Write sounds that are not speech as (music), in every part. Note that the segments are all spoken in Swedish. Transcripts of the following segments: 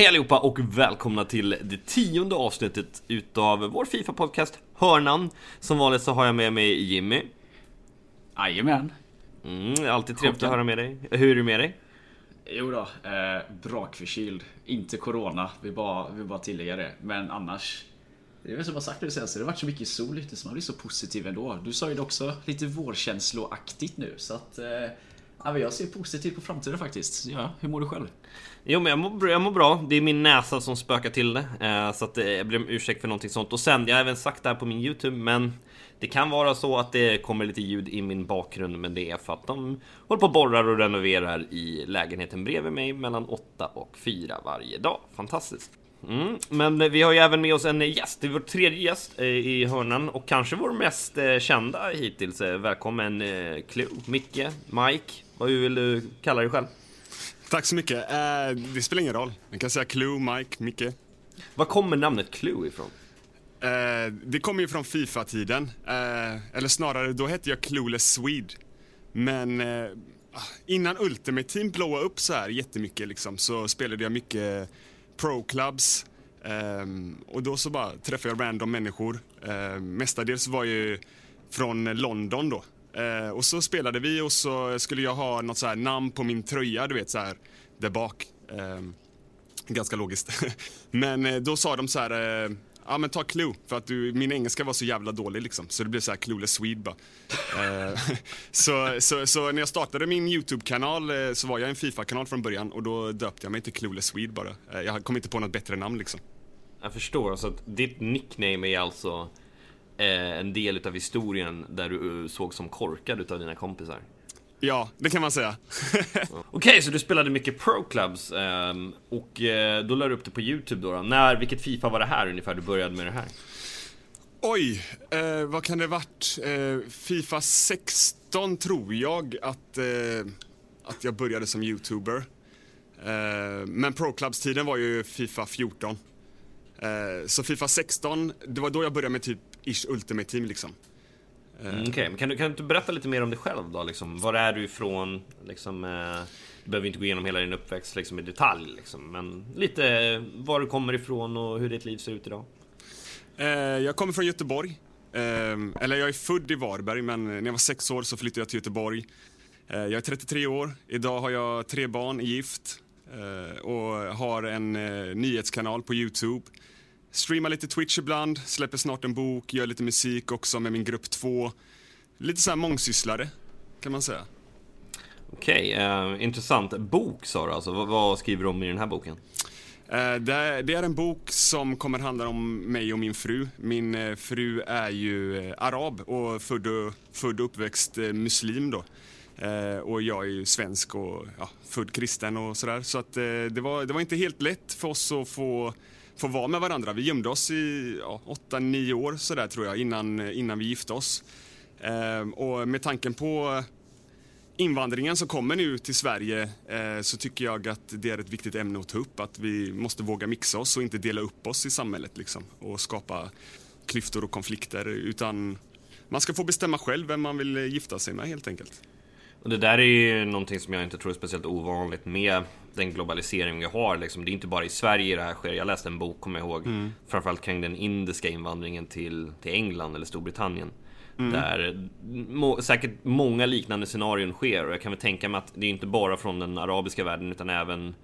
Hej allihopa och välkomna till det tionde avsnittet utav vår Fifa-podcast Hörnan. Som vanligt så har jag med mig Jimmy. Jajamän. Mm, alltid trevligt att höra med dig. Hur är det med dig? Jo då, eh, brakförkyld. Inte corona, vi bara, vi bara tillägga det. Men annars. Det är väl som jag sagt det senaste, det har varit så mycket sol ute så man blir så positiv ändå. Du sa ju det också, lite vårkänsloaktigt nu. Så att eh, ja, jag ser positivt på framtiden faktiskt. Ja, hur mår du själv? Jo men jag mår, jag mår bra, det är min näsa som spökar till det. Eh, så att eh, jag ber om ursäkt för någonting sånt. Och sen, jag har även sagt det här på min YouTube, men det kan vara så att det kommer lite ljud i min bakgrund, men det är för att de håller på och borrar och renoverar i lägenheten bredvid mig mellan 8 och 4 varje dag. Fantastiskt! Mm, men vi har ju även med oss en gäst, det är vår tredje gäst eh, i hörnan och kanske vår mest eh, kända hittills. Eh, välkommen Clue, Micke, Mike, vad vill du kalla dig själv? Tack så mycket. det spelar ingen roll. Man kan säga Clue, Mike, Micke. Var kommer namnet Clue ifrån? det kommer ju från Fifa-tiden. eller snarare, då hette jag Clueless Swede. Men innan Ultimate Team blåa upp så här jättemycket liksom, så spelade jag mycket pro-clubs. Och då så bara träffade jag random människor. Uh, mestadels var jag ju från London då. Eh, och så spelade vi och så skulle jag ha något så här namn på min tröja, du vet så här där bak. Eh, ganska logiskt. (laughs) Men eh, då sa de så här eh, ja men ta Clue, för att du, min engelska var så jävla dålig liksom. Så det blev så här Clueless Swede bara. eh, (laughs) så, så, så, när jag startade min YouTube-kanal eh, så var jag en Fifa-kanal från början och då döpte jag mig till Clueless Swede bara. Eh, jag kom inte på något bättre namn liksom. Jag förstår, så att ditt nickname är alltså en del utav historien där du såg som korkad utav dina kompisar? Ja, det kan man säga. (laughs) Okej, okay, så du spelade mycket Pro Clubs um, och uh, då lade du upp det på Youtube då, då. När, vilket Fifa var det här ungefär du började med det här? Oj, eh, vad kan det varit? Eh, Fifa 16 tror jag att, eh, att jag började som youtuber. Eh, men Pro Clubs-tiden var ju Fifa 14. Eh, så Fifa 16, det var då jag började med typ Ish Ultimate Team liksom. Mm, Okej, okay. kan, du, kan du berätta lite mer om dig själv då? Liksom, var är du ifrån? Liksom, eh, du behöver inte gå igenom hela din uppväxt liksom, i detalj, liksom, men lite var du kommer ifrån och hur ditt liv ser ut idag. Eh, jag kommer från Göteborg. Eh, eller jag är född i Varberg, men när jag var sex år så flyttade jag till Göteborg. Eh, jag är 33 år. Idag har jag tre barn, är gift eh, och har en eh, nyhetskanal på Youtube streamar lite Twitch ibland, släpper snart en bok, gör lite musik också med min grupp 2. Lite så här mångsysslare, kan man säga. Okej, okay, uh, intressant. Bok sa du alltså, vad, vad, skriver du om i den här boken? Uh, det, är, det, är, en bok som kommer handla om mig och min fru. Min uh, fru är ju arab och född och, född och uppväxt muslim då. och jag är ju svensk och ja, född kristen och sådär. Så att det, var, det var inte helt lätt för oss att få få vara med varandra. Vi gömde oss i ja, 8-9 år sådär tror jag innan, innan vi gifte oss. Eh, och med tanken på invandringen som kommer nu till Sverige eh, så tycker jag att det är ett viktigt ämne att ta upp. Att vi måste våga mixa oss och inte dela upp oss i samhället liksom, och skapa klyftor och konflikter. Utan man ska få bestämma själv vem man vill gifta sig med helt enkelt. Och det där är ju någonting som jag inte tror är speciellt ovanligt med den globalisering vi har. Liksom. Det är inte bara i Sverige det här sker. Jag läste en bok, kommer jag ihåg, mm. framförallt kring den indiska invandringen till, till England eller Storbritannien. Mm. Där må, säkert många liknande scenarion sker och jag kan väl tänka mig att det är inte bara från den arabiska världen utan även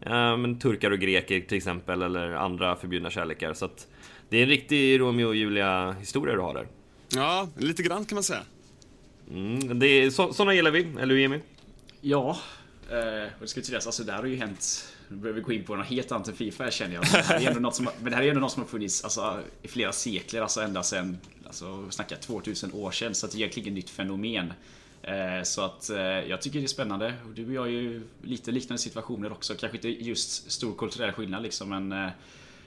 ja, men turkar och greker till exempel eller andra förbjudna kärlekar. Så att det är en riktig Romeo och Julia historia du har där. Ja, lite grann kan man säga. Mm, det är, så, såna gillar vi, eller hur Jimmy? Ja, eh, och det ska tilläggas, alltså det här har ju hänt nu behöver vi gå in på något helt annat än Fifa känner jag. Det här är ändå något som, men det här är ändå något som har funnits alltså, i flera sekler, alltså ända sedan, alltså snacka 2000 år sedan. Så att det är egentligen inget nytt fenomen. Eh, så att eh, jag tycker det är spännande. Du och jag är ju lite liknande situationer också. Kanske inte just stor kulturell skillnad liksom, men eh,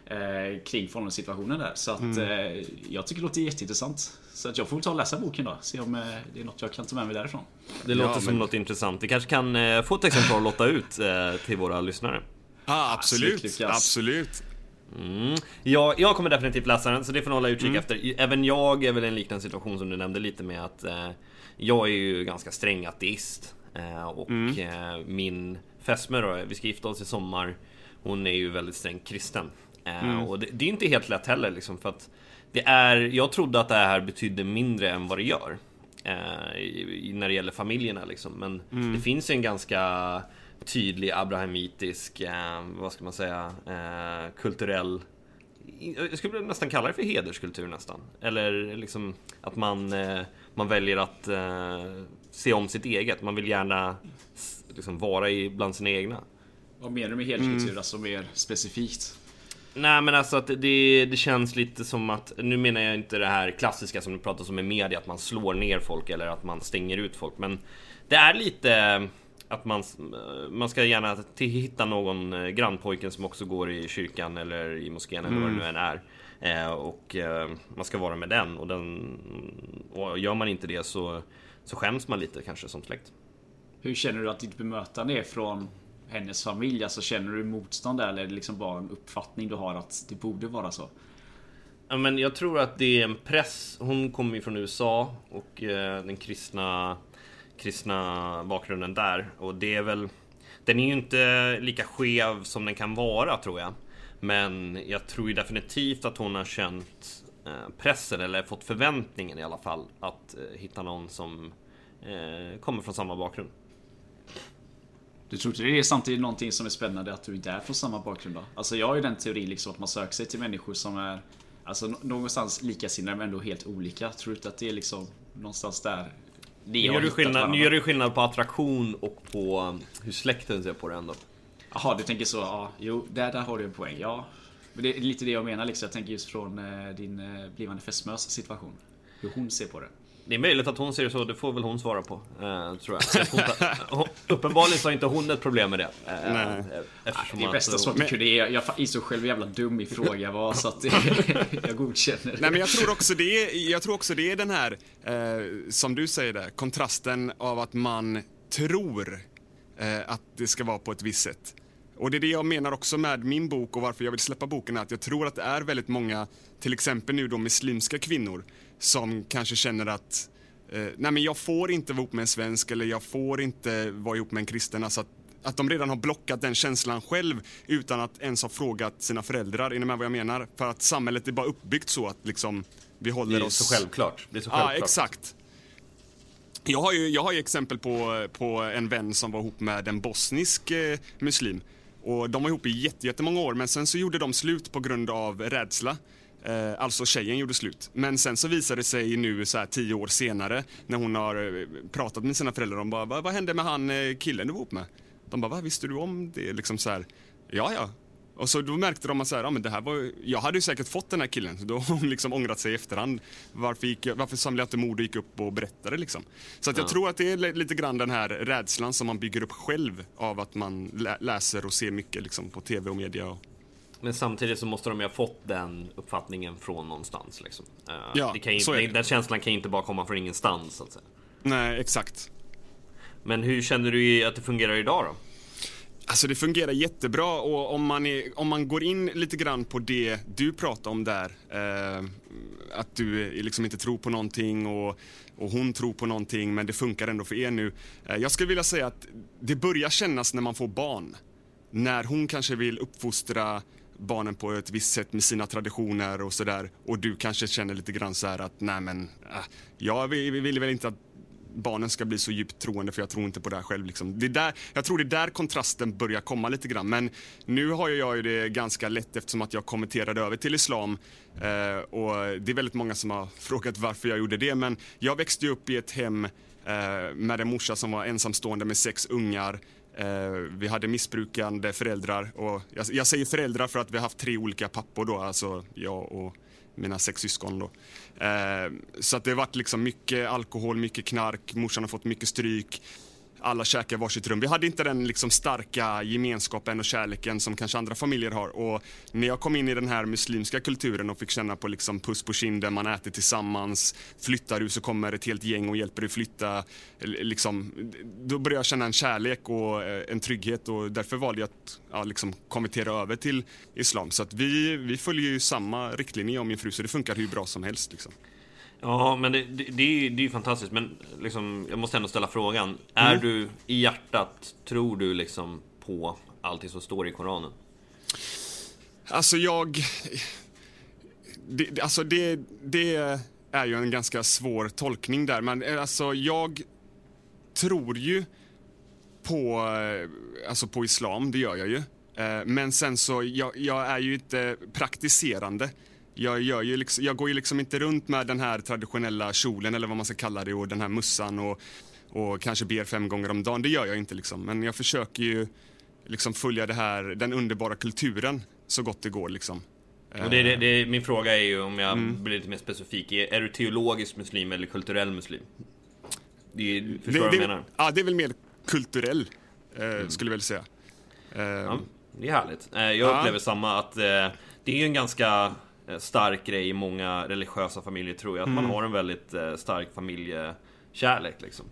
eh, kring förhållandesituationen där. Så att mm. eh, jag tycker det låter jätteintressant. Så att jag får väl ta och läsa boken då, se om eh, det är något jag kan ta med mig därifrån. Det låter ja, som något intressant. Vi kanske kan eh, få ett exemplar att lotta ut eh, till våra lyssnare. Ah, absolut, absolut. Mm. Ja, jag kommer definitivt läsa den, så det får ni hålla utkik mm. efter. Även jag är väl i en liknande situation som du nämnde lite med att eh, jag är ju ganska sträng ateist. Eh, och mm. eh, min fästmö då, vi ska gifta oss i sommar. hon är ju väldigt strängt kristen. Mm. Och det, det, är inte helt lätt heller liksom för att det är, jag trodde att det här betydde mindre än vad det gör. Eh, i, när det gäller familjerna liksom. Men mm. det finns ju en ganska tydlig abrahamitisk, eh, vad ska man säga, eh, kulturell jag skulle nästan kalla det för hederskultur nästan. Eller liksom att man, eh, man väljer att eh, se om sitt eget. Man vill gärna liksom vara i, bland sina egna. Vad menar du med hederskultur, mm. alltså mer specifikt? Nej men alltså att det, det känns lite som att, nu menar jag inte det här klassiska som det pratas om i media, att man slår ner folk eller att man stänger ut folk. Men det är lite att man, man ska gärna hitta någon eh, grannpojken som också går i kyrkan eller i moskén eller mm. vad det nu än är. Eh, och eh, man ska vara med den och, den och gör man inte det så, så skäms man lite kanske som släkt. Hur känner du att ditt bemötande är från hennes familj? Alltså känner du motstånd där eller är det liksom bara en uppfattning du har att det borde vara så? Ja, men jag tror att det är en press. Hon kommer ju från USA och eh, den kristna, kristna bakgrunden där. Och det är väl... Den är ju inte lika skev som den kan vara tror jag. Men jag tror ju definitivt att hon har känt eh, pressen, eller fått förväntningen i alla fall, att eh, hitta någon som eh, kommer från samma bakgrund. Du tror inte det är samtidigt någonting som är spännande att du inte är från samma bakgrund då? Alltså jag har ju den teorin liksom att man söker sig till människor som är Alltså någonstans likasinnade men ändå helt olika. Tror du inte att det är liksom någonstans där nu gör, du skillnad, nu gör du skillnad på attraktion och på um, hur släkten ser på det ändå. Jaha, du tänker så. Ja, jo, där, där har du en poäng. Ja. Men det är lite det jag menar liksom. Jag tänker just från eh, din eh, blivande fästmös situation. Hur hon ser på det. Det är möjligt att hon ser det så, det får väl hon svara på. Eh, tror jag. (laughs) Hon, uppenbarligen så har inte hon ett problem med det. Eh, Nej. Det är bästa svaret jag kunde ge. Jag insåg själv hur jävla dum i fråga var, så att (laughs) jag godkänner Nej, men jag tror också det är, jag tror också det är den här, eh, som du säger där, kontrasten av att man tror eh, att det ska vara på ett visst sätt. Och det är det jag menar också med min bok och varför jag vill släppa boken, att jag tror att det är väldigt många, till exempel nu då muslimska kvinnor, som kanske känner att eh, nej men jag får inte vara ihop med en svensk eller jag får inte vara ihop med en kristen. Alltså att, att de redan har blockat den känslan själv utan att ens ha frågat sina föräldrar. Är ni med vad jag menar? För att samhället är bara uppbyggt så att liksom vi håller oss... Det är så självklart. Det är så självklart. Ja, exakt. Jag har ju, jag har ju exempel på, på en vän som var ihop med en bosnisk eh, muslim. Och de var ihop i jättemånga år men sen så gjorde de slut på grund av rädsla. Eh, alltså tjejen gjorde slut. Men sen så visade det sig nu så här tio år senare när hon har eh, pratat med sina föräldrar. De bara, vad, vad hände med han eh, killen du var ihop med? De bara, vad visste du om det? Liksom så här, ja ja. Och så då märkte de att så här, ja, men det här var, jag hade ju säkert fått den här killen. Så då har hon liksom ångrat sig i efterhand. Varför, gick, varför samlade jag inte mod och gick upp och berättade liksom? Så att jag tror att det är lite grann den här rädslan som man bygger upp själv av att man läser och ser mycket liksom, på tv och media. Och, men samtidigt så måste de ju ha fått den uppfattningen från någonstans. Liksom. Uh, ja, det kan ju, så är det. Den känslan kan ju inte bara komma från ingenstans. Så att säga. Nej, exakt. Men hur känner du att det fungerar idag då? Alltså det fungerar jättebra och om man, är, om man går in lite grann på det du pratade om där. Eh, att du liksom inte tror på någonting och, och hon tror på någonting men det funkar ändå för er nu. Eh, jag skulle vilja säga att det börjar kännas när man får barn. När hon kanske vill uppfostra barnen på ett visst sätt med sina traditioner och sådär och du kanske känner lite grann så här att nej men äh, jag vill, vill väl inte att barnen ska bli så djupt troende för jag tror inte på det här själv. Liksom. Det där, jag tror det är där kontrasten börjar komma lite grann. Men nu har jag ju det ganska lätt eftersom att jag konverterade över till islam. Eh, och det är väldigt många som har (laughs) frågat varför jag gjorde det. Men jag växte upp i ett hem eh, med en morsa som var ensamstående med sex ungar. Eh, vi hade missbrukande föräldrar. Och jag, jag, säger föräldrar för att vi har haft tre olika pappor då, alltså jag och mina sex syskon. Då. Eh, så att det har varit liksom mycket alkohol, mycket knark, morsan har fått mycket stryk alla käkar varsitt rum. Vi hade inte den liksom starka gemenskapen och kärleken som kanske andra familjer har. Och när jag kom in i den här muslimska kulturen och fick känna på liksom puss på kinden, man äter tillsammans, flyttar du så kommer ett helt gäng och hjälper dig flytta. Liksom, då började jag känna en kärlek och eh, en trygghet och därför valde jag att ja, liksom konvertera över till islam. Så att vi, vi följer ju samma riktlinje om min fru så det funkar hur bra som helst. Liksom. Ja, men det, det, det, är, ju, det är fantastiskt. Men liksom, jag måste ändå ställa frågan. Mm. Är du i hjärtat, tror du liksom på allting som står i Koranen? Alltså jag... Det, alltså det, det är ju en ganska svår tolkning där, men eh, alltså jag tror ju på, eh, alltså på islam, det gör jag ju. Eh, men sen så, jag, jag är ju inte praktiserande. Jag, gör ju liksom, jag går ju liksom inte runt med den här traditionella kjolen eller vad man ska kalla det och den här mussan och, och kanske ber fem gånger om dagen. Det gör jag inte liksom. Men jag försöker ju liksom följa det här, den underbara kulturen så gott det går liksom. Och det, det, det, min fråga är ju, om jag mm. blir lite mer specifik, är, är, du teologisk muslim eller kulturell muslim? Det, förstår vad jag menar? Ja, det är väl mer kulturell, eh, mm. skulle jag väl säga. Eh, ja, det är härligt. Eh, jag ja. upplever samma, att eh, det är ju en ganska stark grej i många religiösa familjer, tror jag. Att mm. man har en väldigt eh, stark familjekärlek, liksom.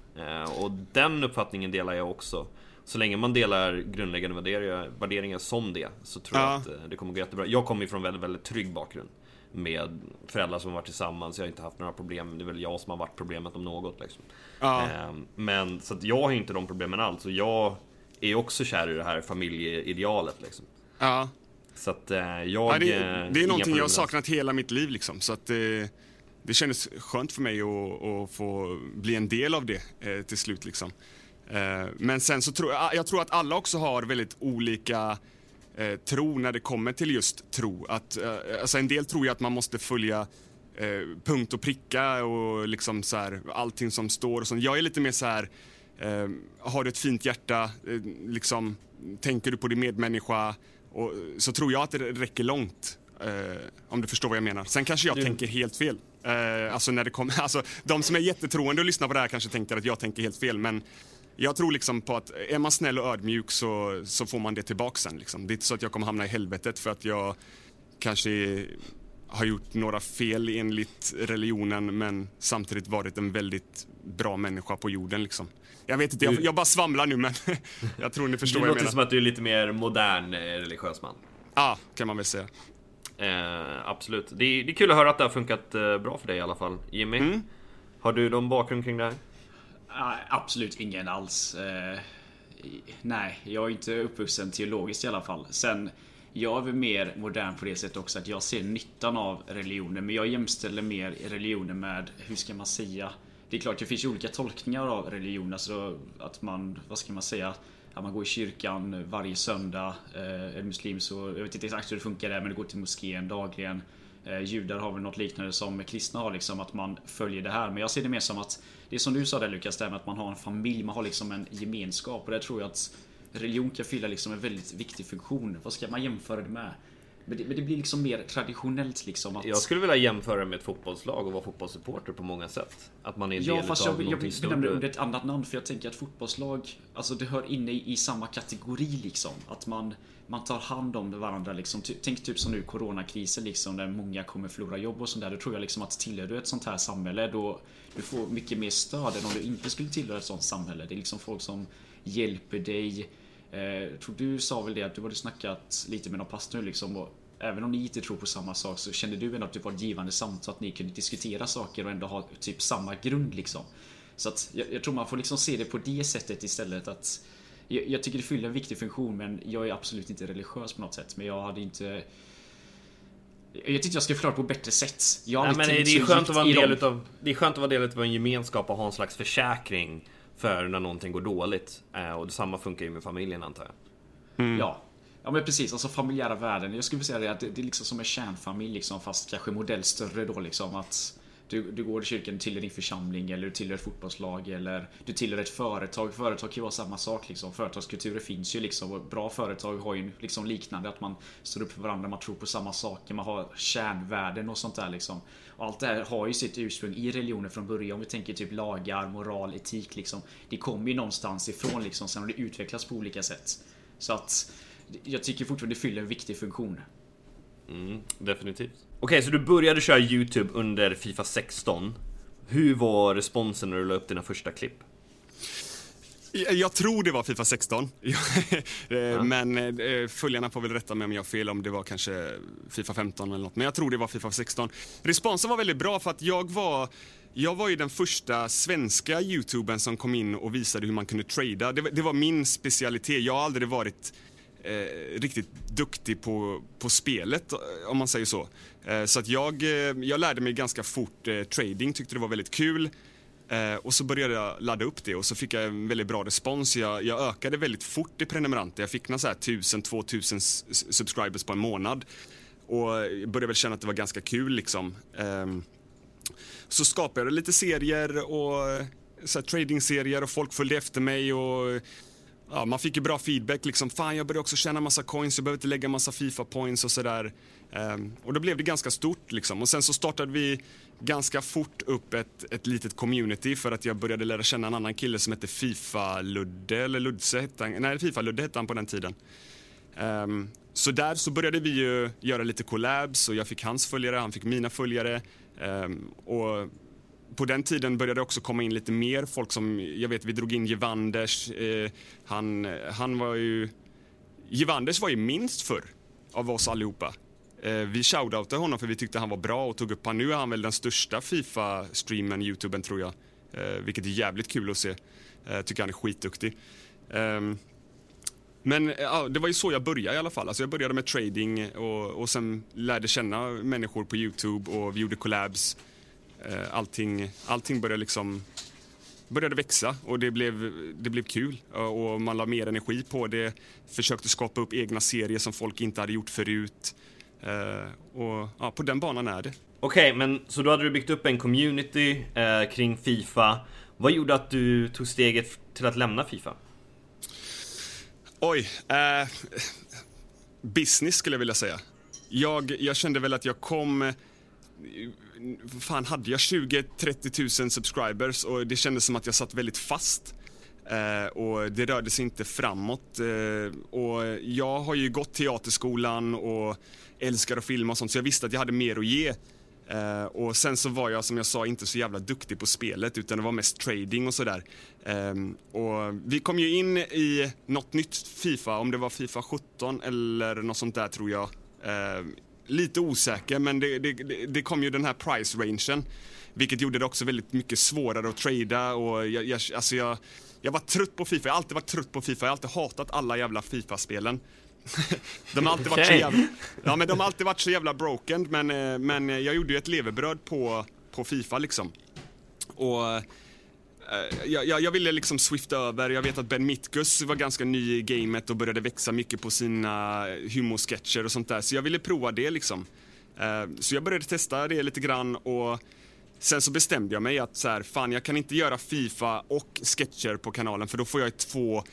och den uppfattningen delar jag också så länge man delar grundläggande värderingar, värderingar som det så tror ja. jag att eh, det kommer gå jättebra. Jag kommer ju från en väldigt, väldigt trygg bakgrund med föräldrar som har varit tillsammans. Jag har inte haft några problem. Det är väl jag som har varit problemet om något. Liksom. Ja. Men så att jag har inte de problemen alls. Och jag är också kär i det här familjeidealet. Liksom. Ja. Så att eh, jag... Ja, det, är, det är någonting jag har saknat hela mitt liv. Liksom. Så att det, det kändes skönt för mig att, att få bli en del av det eh, till slut. Liksom. Eh, men sen så tror jag, jag tror att alla också har väldigt olika eh, tro när det kommer till just tro. Att, eh, alltså en del tror ju att man måste följa eh, punkt och pricka och liksom så här, allting som står. Och sånt. Jag är lite mer så här, eh, har du ett fint hjärta, eh, liksom, tänker du på din medmänniska, och, så tror jag att det räcker långt. om du förstår vad jag menar. Sen kanske jag du... tänker helt fel. alltså när det kommer, (laughs) alltså, de som är jättetroende och lyssnar på det här kanske tänker att jag tänker helt fel, men jag tror liksom på att är man snäll och ödmjuk så, så får man det tillbaka sen. Liksom. Det är inte så att jag kommer hamna i helvetet för att jag kanske har gjort några fel enligt religionen men samtidigt varit en väldigt bra människa på jorden. Liksom. Jag vet inte, jag, jag bara svamlar nu men (laughs) jag tror ni förstår vad jag menar. Det låter som att du är lite mer modern eh, religiös man. Ja, ah, kan man väl säga. Eh, absolut. Det är, det är, kul att höra att det har funkat eh, bra för dig i alla fall. Jimmy, mm. har du någon bakgrund kring det här? Absolut ingen alls. Eh, nej, jag är inte uppvuxen teologiskt i alla fall. Sen, jag är väl mer modern på det sättet också att jag ser nyttan av religionen. Men jag jämställer mer religionen med, hur ska man säga? Det är klart, det finns ju olika tolkningar av religion. Alltså att man, vad ska man säga? Att man går i kyrkan varje söndag. Eh, är muslim så, jag vet inte exakt hur det funkar där, men det går till moskén dagligen. Eh, judar har väl något liknande som kristna har, liksom att man följer det här. Men jag ser det mer som att det är som du sa där Lukas, det med att man har en familj, man har liksom en gemenskap. Och det tror jag att religion kan fylla liksom en väldigt viktig funktion. Vad ska man jämföra det med? Men det, men det, blir liksom mer traditionellt liksom att... Jag skulle vilja jämföra med ett fotbollslag och vara fotbollssupporter på många sätt. Att man är en ja, del fast jag, jag, jag benämner det under ett annat namn för jag tänker att fotbollslag, alltså det hör inne i, i samma kategori liksom. Att man, man tar hand om varandra liksom. Tänk typ som nu coronakrisen liksom, där många kommer förlora jobb och sånt där. Då tror jag liksom att tillhör du ett sånt här samhälle, då du får mycket mer stöd än om du inte skulle tillhöra ett sånt samhälle. Det är liksom folk som hjälper dig. Eh, tror du sa väl det att du hade snackat lite med någon pastor liksom och Även om ni inte tror på samma sak så kände du ändå att det var ett givande samtal att ni kunde diskutera saker och ändå ha typ samma grund liksom. Så att jag, jag tror man får liksom se det på det sättet istället att jag, jag, tycker det fyller en viktig funktion men jag är absolut inte religiös på något sätt men jag hade inte jag tyckte jag skulle förklara på bättre sätt. Jag Nej, men det, är skönt att vara en del utav, det är skönt att vara del av en gemenskap och ha en slags försäkring för när någonting går dåligt. Eh, och detsamma funkar ju med familjen antar jag. Mm. Ja. Ja men precis, alltså familjära värden. Jag skulle säga det att det, det är liksom som en kärnfamilj liksom, fast kanske modell större då liksom. Att du, du går i kyrkan, du tillhör din församling eller du tillhör ett fotbollslag eller du tillhör ett företag. Företag kan ju vara samma sak liksom. Företagskulturer finns ju liksom och bra företag har ju liksom liknande att man står upp för varandra, man tror på samma saker, man har kärnvärden och sånt där liksom. Och allt det här har ju sitt ursprung i religionen från början. Om vi tänker typ lagar, moral, etik liksom. Det kommer ju någonstans ifrån liksom, sen har det utvecklats på olika sätt. Så att jag tycker fortfarande det fyller en viktig funktion. Mm, definitivt. Okej, så du började köra YouTube under Fifa 16. Hur var responsen när du la upp dina första klipp? Jag tror det var Fifa 16. (laughs) Eh, men eh, följarna får väl rätta mig om jag har fel, om det var kanske Fifa 15 eller något. Men jag tror det var Fifa 16. Responsen var väldigt bra för att jag var jag var ju den första svenska youtubern som kom in och visade hur man kunde trada. Det, det var min specialitet. Jag har aldrig varit eh, riktigt duktig på, på spelet, eh, om man säger så. Eh, så att jag, eh, jag lärde mig ganska fort eh, trading, tyckte det var väldigt kul. Eh, och så började jag ladda upp det och så fick jag en väldigt bra respons. Jag, jag ökade väldigt fort i prenumeranter. Jag fick några 1000-2000 subscribers på en månad. Och jag började väl känna att det var ganska kul liksom. Ehm, så skapade jag lite serier och eh, så trading-serier och folk följde efter mig och ja, man fick ju bra feedback liksom. Fan, jag började också tjäna massa coins, jag behöver inte lägga massa Fifa-points och sådär. Um, och då blev det ganska stort liksom. Och sen så startade vi ganska fort upp ett, ett litet community för att jag började lära känna en annan kille som hette Fifa-Ludde, eller Ludse hette han, nej Fifa-Ludde hette han på den tiden. Um, så där så började vi ju göra lite collabs och jag fick hans följare, han fick mina följare. Um, och på den tiden började det också komma in lite mer folk som, jag vet vi drog in Givanders, eh, han, han var ju, Givanders var ju minst förr av oss allihopa. Eh, vi shoutoutade honom för vi tyckte han var bra och tog upp han. Nu är han väl den största Fifa-streamen, Youtuben tror jag. Eh, vilket är jävligt kul att se. Eh, tycker han är skitduktig. Ehm, men ja, det var ju så jag började i alla fall. Alltså jag började med trading och, och sen lärde känna människor på Youtube och vi gjorde collabs. Eh, allting, allting började liksom började växa och det blev, det blev kul och man la mer energi på det. Försökte skapa upp egna serier som folk inte hade gjort förut. Eh, och ja, på den banan är det. Okej, okay, men så då hade du byggt upp en community eh, kring Fifa. Vad gjorde att du tog steget till att lämna Fifa? Oj, eh, business skulle jag vilja säga. Jag, jag kände väl att jag kom fan hade jag 20-30 000 subscribers och det kändes som att jag satt väldigt fast. Eh, och det rörde sig inte framåt. Eh, och jag har ju gått teaterskolan och älskar att filma och sånt så jag visste att jag hade mer att ge. Eh, och sen så var jag som jag sa inte så jävla duktig på spelet utan det var mest trading och sådär. Eh, och vi kom ju in i något nytt Fifa, om det var Fifa 17 eller något sånt där tror jag. Eh, Lite osäker men det, det, det kom ju den här price rangen. Vilket gjorde det också väldigt mycket svårare att trada och jag, jag, alltså jag, jag var trött på Fifa. Jag har alltid varit trött på Fifa. Jag har alltid hatat alla jävla Fifa-spelen. (laughs) de har alltid varit så jävla, ja, men de har alltid varit så jävla broken men, eh, men jag gjorde ju ett levebröd på, på Fifa liksom. Och Eh, jag, jag, jag, ville liksom swifta över. Jag vet att Ben Mitkus var ganska ny i gamet och började växa mycket på sina eh, humorsketcher och sånt där. Så jag ville prova det liksom. Eh, så jag började testa det lite grann och sen så bestämde jag mig att så här, fan jag kan inte göra Fifa och sketcher på kanalen för då får jag två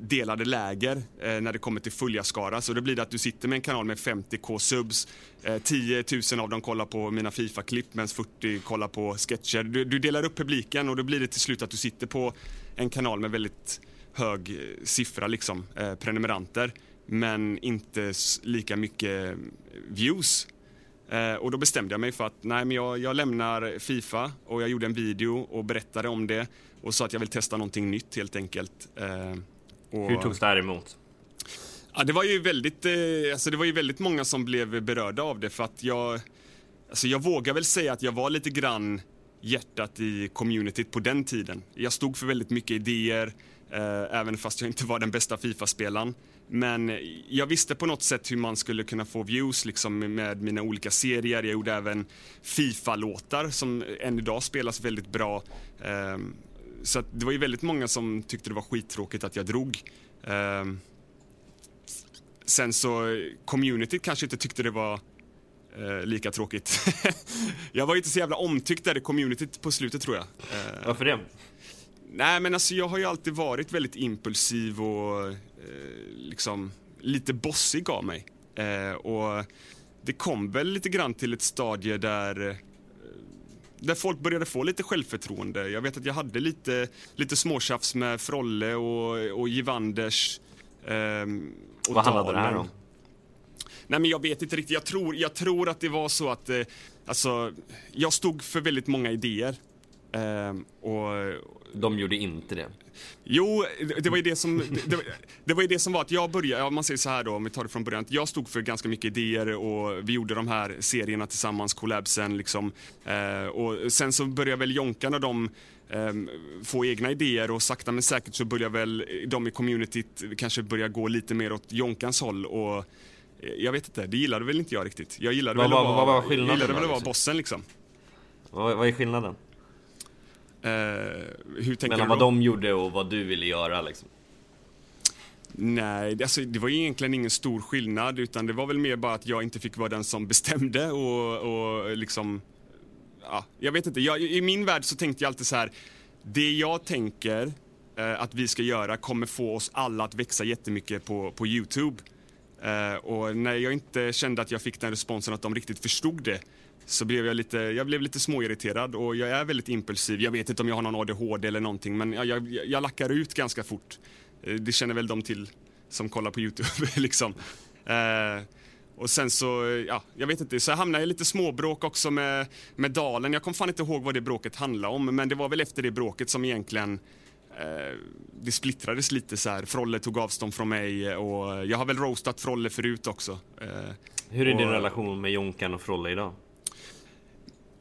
delade läger eh, när det kommer till följarskara. Så då blir det att du sitter med en kanal med 50k subs. Eh, 10 000 av dem kollar på mina Fifa-klipp medan 40 kollar på sketcher. Du, du, delar upp publiken och då blir det till slut att du sitter på en kanal med väldigt hög eh, siffra liksom, eh, prenumeranter. Men inte lika mycket eh, views. Eh, och då bestämde jag mig för att nej, men jag, jag lämnar Fifa och jag gjorde en video och berättade om det och sa att jag vill testa någonting nytt helt enkelt. Och... Hur togs det här emot? Ja, det var ju väldigt, eh, alltså det var ju väldigt många som blev berörda av det för att jag, alltså jag vågar väl säga att jag var lite grann hjärtat i communityt på den tiden. Jag stod för väldigt mycket idéer, eh, även fast jag inte var den bästa Fifa-spelaren. Men jag visste på något sätt hur man skulle kunna få views liksom, med mina olika serier. Jag gjorde även Fifa-låtar som än idag spelas väldigt bra. Eh, så det var ju väldigt många som tyckte det var skittråkigt att jag drog. Eh, sen så, communityt kanske inte tyckte det var eh, lika tråkigt. (laughs) jag var ju inte så jävla omtyckt där i communityt på slutet tror jag. Eh, Varför det? Nej men alltså jag har ju alltid varit väldigt impulsiv och eh, liksom lite bossig av mig. Eh, och det kom väl lite grann till ett stadie där där folk började få lite självförtroende. Jag vet att jag hade lite, lite småtjafs med Frolle och, och Givanders. Um, och Vad handlade det här om? Nej men jag vet inte riktigt. Jag tror, jag tror att det var så att, eh, alltså, jag stod för väldigt många idéer. Ehm, och, De gjorde inte det. Jo, det- var ju det som, det, det var ju det som var att jag började, ja, man säger så här då, om vi tar det från början, jag stod för ganska mycket idéer och vi gjorde de här serierna tillsammans, collabsen liksom. Eh, och sen så började väl Jonkan och de ehm, få egna idéer och sakta men säkert så börjar väl de i communityt kanske börja gå lite mer åt Jonkans håll och eh, jag vet inte, det gillade väl inte jag riktigt. Jag gillade Vad väl att var- vara, vad var skillnaden jag gillade väl att vara liksom? bossen liksom. Vad, vad är skillnaden? Eh, hur tänker Mellan vad de gjorde och vad du ville göra liksom? Nej, alltså, det var egentligen ingen stor skillnad utan det var väl mer bara att jag inte fick vara den som bestämde och, och liksom... Ja, jag vet inte, jag, i min värld så tänkte jag alltid så här. Det jag tänker eh, att vi ska göra kommer få oss alla att växa jättemycket på, på Youtube. Eh, och när jag inte kände att jag fick den responsen att de riktigt förstod det så blev jag lite, jag blev lite småirriterad och jag är väldigt impulsiv. Jag vet inte om jag har någon ADHD eller någonting men jag, jag, jag lackar ut ganska fort. Eh, Det känner väl de till som kollar på Youtube (laughs) liksom. Eh, och sen så, eh, ja, jag vet inte, så jag hamnade i lite småbråk också med, med Dalen. Jag kommer fan inte ihåg vad det bråket handlade om, men det var väl efter det bråket som egentligen eh, det splittrades lite så här. Frolle tog avstånd från mig och jag har väl roastat Frolle förut också. Eh, Hur är din Och- relation med Jonkan och Frolle idag?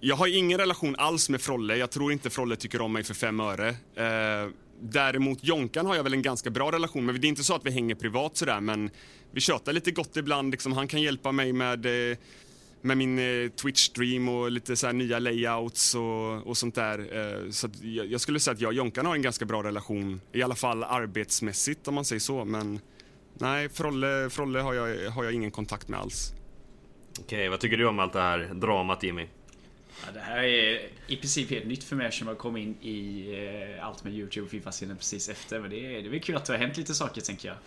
Jag har ingen relation alls med Frolle. Jag tror inte Frolle tycker om mig för fem öre. Eh, däremot Jonkan har jag väl en ganska bra relation med. Det är inte så att vi hänger privat sådär, men vi tjötar lite gott ibland. Liksom, han kan hjälpa mig med, eh, med min eh, Twitch-stream och lite så här nya layouts och, och sånt där. Eh, så jag, jag skulle säga att jag och Jonkan har en ganska bra relation, i alla fall arbetsmässigt om man säger så. Men nej, Frolle, Frolle har, jag, har jag ingen kontakt med alls. Okej, vad tycker du om allt det här dramat Jimmy? Ja, det här är i princip helt nytt för mig eftersom jag kom in i eh, allt med Youtube och Fifa-scenen precis efter. Men det är, det är väl kul att det har hänt lite saker tänker jag.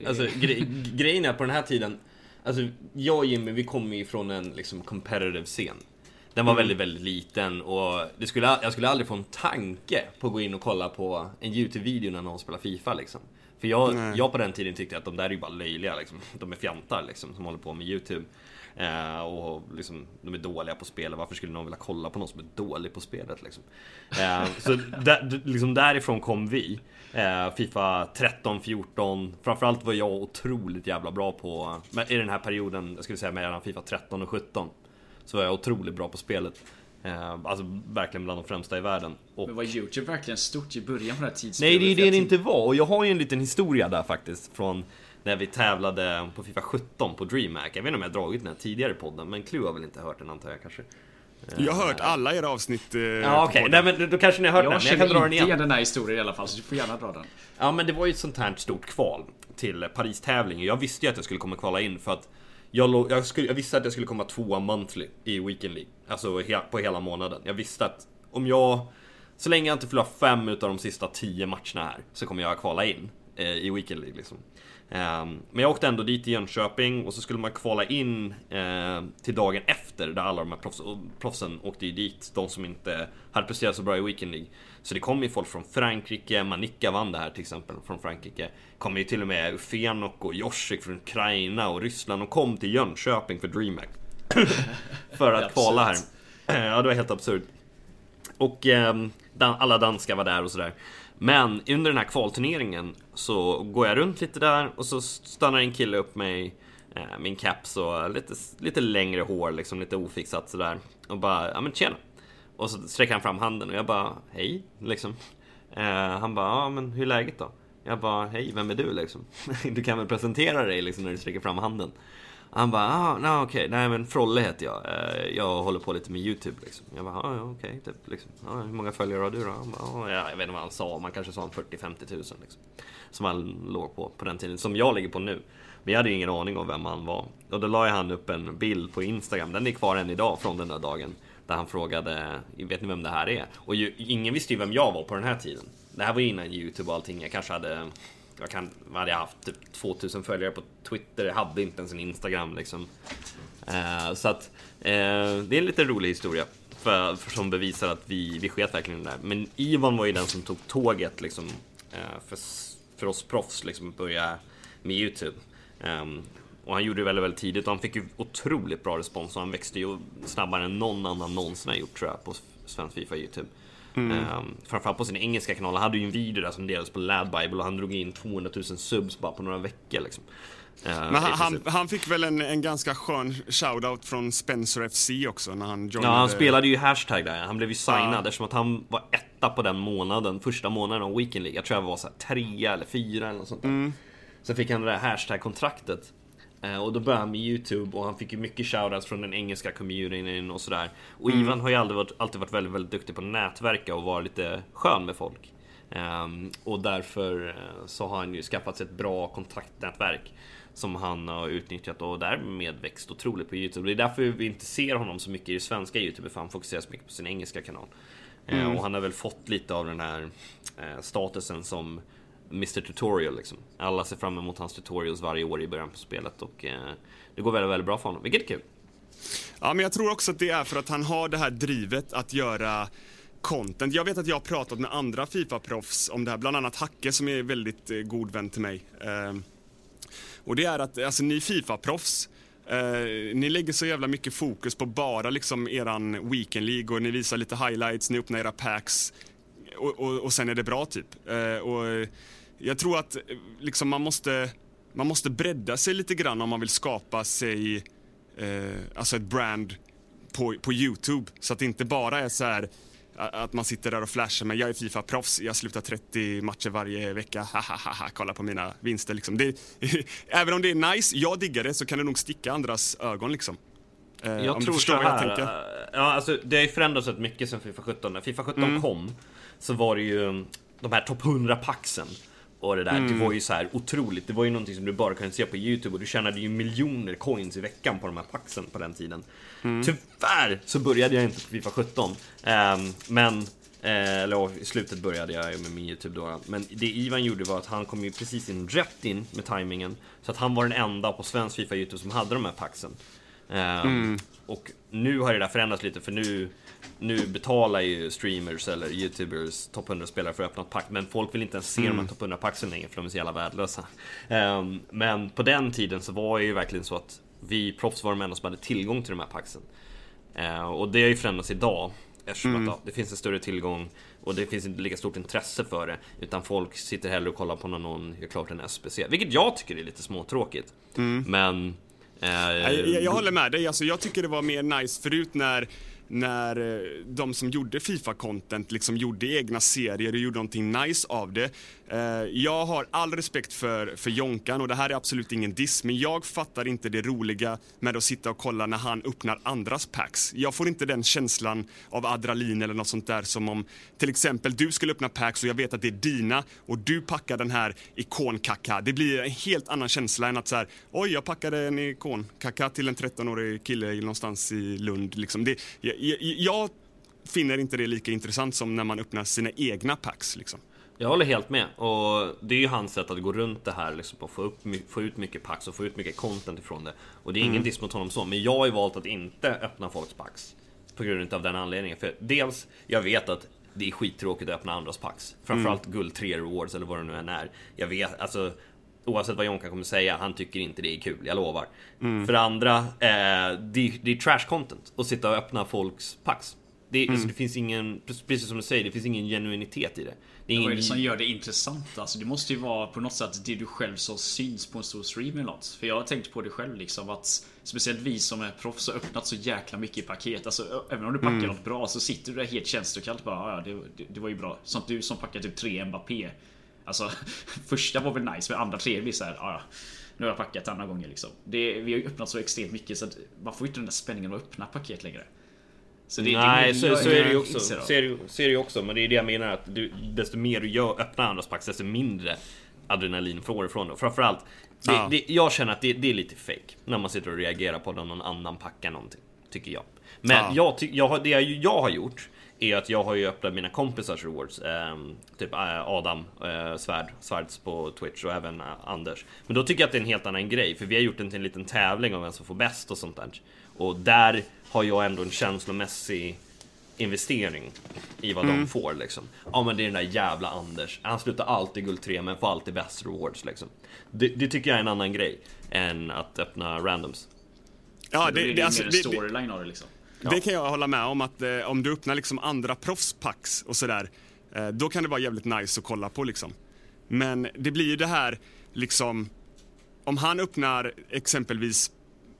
Är- Alltså gre grejen är på den här tiden Alltså jag och Jimmy vi kommer ju från en liksom competitive scen Den var väldigt, väldigt liten och det skulle, jag skulle aldrig få en tanke på att gå in och kolla på en YouTube-video när någon spelar FIFA liksom För jag, Nej. jag på den tiden tyckte att de där är ju bara löjliga liksom De är fjantar liksom som håller på med YouTube eh, Och liksom, de är dåliga på spelet, varför skulle någon vilja kolla på någon som är dålig på spelet liksom? Eh, så där, liksom därifrån kom vi eh, Fifa 13, 14 Framförallt var jag otroligt jävla bra på I den här perioden, jag skulle säga mellan Fifa 13 och 17 Så var jag otroligt bra på spelet eh, Alltså verkligen bland de främsta i världen och Men var Youtube verkligen stort i början på det här tidsspelet? Nej, det är det det inte var. Och jag har ju en liten historia där faktiskt. Från när vi tävlade på Fifa 17 på DreamHack. Jag vet inte om jag dragit den här tidigare i podden, men Clue har väl inte hört den antar jag kanske. Jag har hört alla era avsnitt. Eh, Ja, okej. podden. Nej, men då kanske ni har hört Jag den. Men jag känner kan dra den inte igen. den här historien i alla fall så du får gärna dra den. Ja, men det var ju ett sånt här stort kval till Paris-tävlingen. Jag visste ju att jag skulle komma kvala in för att jag, jag, skulle, jag visste att jag skulle komma tvåa monthly i Weekend League. Alltså he, på hela månaden. Jag visste att om jag... Så länge jag inte förlorar fem utav de sista tio matcherna här så kommer jag kvala in eh, i Weekend League liksom. Ehm, men jag åkte ändå dit till Jönköping och så skulle man kvala in eh, till dagen efter där alla de här proffs, proffsen åkte ju dit. De som inte hade presterat så bra i Weekend League. Så det kom ju folk från Frankrike, Manika vann det här till exempel från Frankrike. Kom ju till och med Ufenok och Josik från Ukraina och Ryssland och kom till Jönköping för DreamHack. (laughs) för att kvala här. (clears throat) Ja, det var helt absurt. Och ehm, alla danskar var där och sådär. Men under den här kvalturneringen så går jag runt lite där och så stannar en kille upp mig eh, min caps och lite, lite längre hår, liksom lite ofixat sådär. Och bara, ja men tjena. Och så sträcker han fram handen och jag bara, hej, liksom. Eh, han bara, ja men hur är läget då? Jag bara, hej, vem är du liksom? (laughs) Du kan väl presentera dig liksom när du sträcker fram handen. Han bara, ah, no, okej, nej men Frolle heter jag. Eh, jag håller på lite med YouTube liksom. Jag bara, ah, ja okej, typ liksom. Ah, hur många följare har du då? Han bara, ah, ja, jag vet inte vad han sa, man kanske sa en 40-50 tusen liksom. Som han låg på på den tiden, som jag ligger på nu. Men jag hade ju ingen aning om vem han var. Och då la han upp en bild på Instagram, den är kvar än idag från den där dagen. Där han frågade, vet ni vem det här är? Och ju, ingen visste ju vem jag var på den här tiden. Det här var ju innan YouTube och allting, jag kanske hade jag kan, vad hade jag haft? Typ 2000 följare på Twitter, jag hade inte ens en Instagram liksom. Eh, så att eh, det är en lite rolig historia. För, för som bevisar att vi, vi sket verkligen i det där. Men Ivan var ju den som tog tåget liksom. Eh, för, för oss proffs liksom börja med Youtube. Ehm, och han gjorde det väldigt, väldigt tidigt och han fick ju otroligt bra respons och han växte ju snabbare än någon annan någonsin har gjort tror jag på svensk Fifa Youtube. Mm. Um, framförallt på sin engelska kanal. Han hade ju en video där som delades på Lad Bible och han drog in 200 000 subs bara på några veckor liksom. Uh, Men han, han, han, fick väl en, en ganska skön shoutout från Spencer FC också när han joinade... Ja, han spelade ju hashtag där. Han blev ju signad ja. eftersom att han var etta på den månaden, första månaden av Weekend League. Jag tror jag var så här trea eller fyra eller något sånt där. Mm. Sen fick han det där hashtag-kontraktet. Eh, och då började han med YouTube och han fick ju mycket shoutouts från den engelska communityn och sådär. Och mm. Ivan har ju alltid varit, alltid varit väldigt, väldigt duktig på att nätverka och vara lite skön med folk. Um, och därför uh, så har han ju skaffat sig ett bra kontaktnätverk som han har utnyttjat och därmed växt otroligt på Youtube. Det är därför vi inte ser honom så mycket i svenska Youtube, för han fokuserar så mycket på sin engelska kanal. Eh, mm. Uh, och han har väl fått lite av den här uh, statusen som Mr Tutorial liksom. Alla ser fram emot hans tutorials varje år i början på spelet och eh, det går väldigt, väldigt bra för honom, vilket är kul. Ja, men jag tror också att det är för att han har det här drivet att göra content. Jag vet att jag har pratat med andra Fifa-proffs om det här, bland annat Hacke som är väldigt eh, god vän till mig. Eh, och det är att, alltså ni Fifa-proffs, Uh, ni lägger så jävla mycket fokus på bara liksom eran Weekend League och ni visar lite highlights, ni öppnar era packs och, och, och sen är det bra typ. Uh, och jag tror att liksom, man, måste, man måste bredda sig lite grann om man vill skapa sig eh, alltså ett brand på, på Youtube. Så att det inte bara är så här att man sitter där och flashar med jag är Fifa-proffs, jag slutar 30 matcher varje vecka, ha kolla på mina vinster liksom. Det, (laughs) även om det är nice, jag diggar det, så kan det nog sticka andras ögon liksom. Eh, jag tror så här, ja, alltså, det har ju förändrats rätt mycket sen Fifa 17. När Fifa 17 mm. kom så var det ju de här topp 100 paxen och det där, mm. det var ju så här otroligt. Det var ju någonting som du bara kunde se på YouTube och du tjänade ju miljoner coins i veckan på de här paxen på den tiden. Mm. Tyvärr så började jag inte på Fifa 17. Um, ehm, men eh, eller i slutet började jag med min YouTube då. Men det Ivan gjorde var att han kom ju precis in rätt in med tajmingen. Så att han var den enda på svensk Fifa YouTube som hade de här paxen. Um, mm. Och nu har det där förändrats lite för nu nu betalar ju streamers eller youtubers topp 100-spelare för att öppna ett pack, men folk vill inte ens se mm. de här topp 100-packsen längre för de är så jävla värdelösa. Um, men på den tiden så var det ju verkligen så att vi proffs var de enda som hade tillgång till de här packsen. Uh, och det har ju förändrats idag. Eftersom mm. att, ja, det finns en större tillgång och det finns inte lika stort intresse för det. Utan folk sitter hellre och kollar på när någon gör klart en SPC. Vilket jag tycker är lite småtråkigt. Mm. Men... Eh, jag, jag, håller med dig. Alltså, jag tycker det var mer nice förut när när eh, de som gjorde Fifa-content liksom gjorde egna serier och gjorde någonting nice av det. Eh, jag har all respekt för, för Jonkan och det här är absolut ingen diss, men jag fattar inte det roliga med att sitta och kolla när han öppnar andras packs. Jag får inte den känslan av adrenalin eller något sånt där som om till exempel du skulle öppna packs och jag vet att det är dina och du packar den här ikonkacka. Det blir en helt annan känsla än att så här, oj, jag packade en ikonkacka till en 13-årig kille någonstans i Lund. Liksom. Det, jag, jag, jag finner inte det lika intressant som när man öppnar sina egna packs. Liksom. Jag håller helt med. Och det är ju hans sätt att gå runt det här liksom, och få, upp, få ut mycket packs och få ut mycket content ifrån det. Och det är ingen mm. diss mot honom så, men jag har ju valt att inte öppna folks packs. På grund av den anledningen. För dels, jag vet att det är skittråkigt att öppna andras packs. Framförallt mm. guld 3 rewards eller vad det nu än är. Jag vet, alltså Oavsett vad Jonka kommer säga, han tycker inte det är kul, jag lovar. Mm. För det andra, eh, det, det är trash content att sitta och öppna folks packs. Det, mm. alltså, det finns ingen, precis som du säger, det finns ingen genuinitet i det. Det är ingen... Vad är det som gör det intressant? Alltså, det måste ju vara på något sätt det du själv som syns på en stor stream eller något. För jag har tänkt på det själv liksom att Speciellt vi som är proffs har öppnat så jäkla mycket paket. Alltså även om du packar mm. något bra så sitter du där helt känslokallt bara ja, det, det, det, var ju bra. Som du som packar typ 3 Mbappé. Alltså (laughs) första var väl nice men andra tre blir såhär ja, nu har jag packat andra gånger liksom. Det, vi har ju öppnat så extremt mycket så att man får inte den där spänningen att öppna paket längre. Så det, Nej, det, så, så, är det ju också. Så är det, så är det också. Men det är det jag menar att du, desto mer du gör, öppnar andras packs, desto mindre adrenalin får du ifrån det. Framförallt, det, ja. det, jag känner att det, det, är lite fake när man sitter och reagerar på när någon annan packar någonting. Tycker jag. Men ja. jag, jag, det jag, jag har gjort är att jag har ju öppnat mina kompisars rewards. Eh, typ eh, Adam eh, Svärd, Svärds på Twitch och även eh, Anders. Men då tycker jag att det är en helt annan grej, för vi har gjort det till en liten tävling om vem som får bäst och sånt där. Och där har jag ändå en känslomässig investering i vad mm. de får liksom. Ja men det är den där jävla Anders. Han slutar alltid guld 3 men får alltid bäst rewards liksom. Det, det, tycker jag är en annan grej än att öppna randoms. Ja, det, det, det, alltså, det, storyline av det liksom. Det kan jag hålla med om att eh, om du öppnar liksom andra proffspacks och sådär, eh, då kan det vara jävligt nice att kolla på liksom. Men det blir ju det här liksom, om han öppnar exempelvis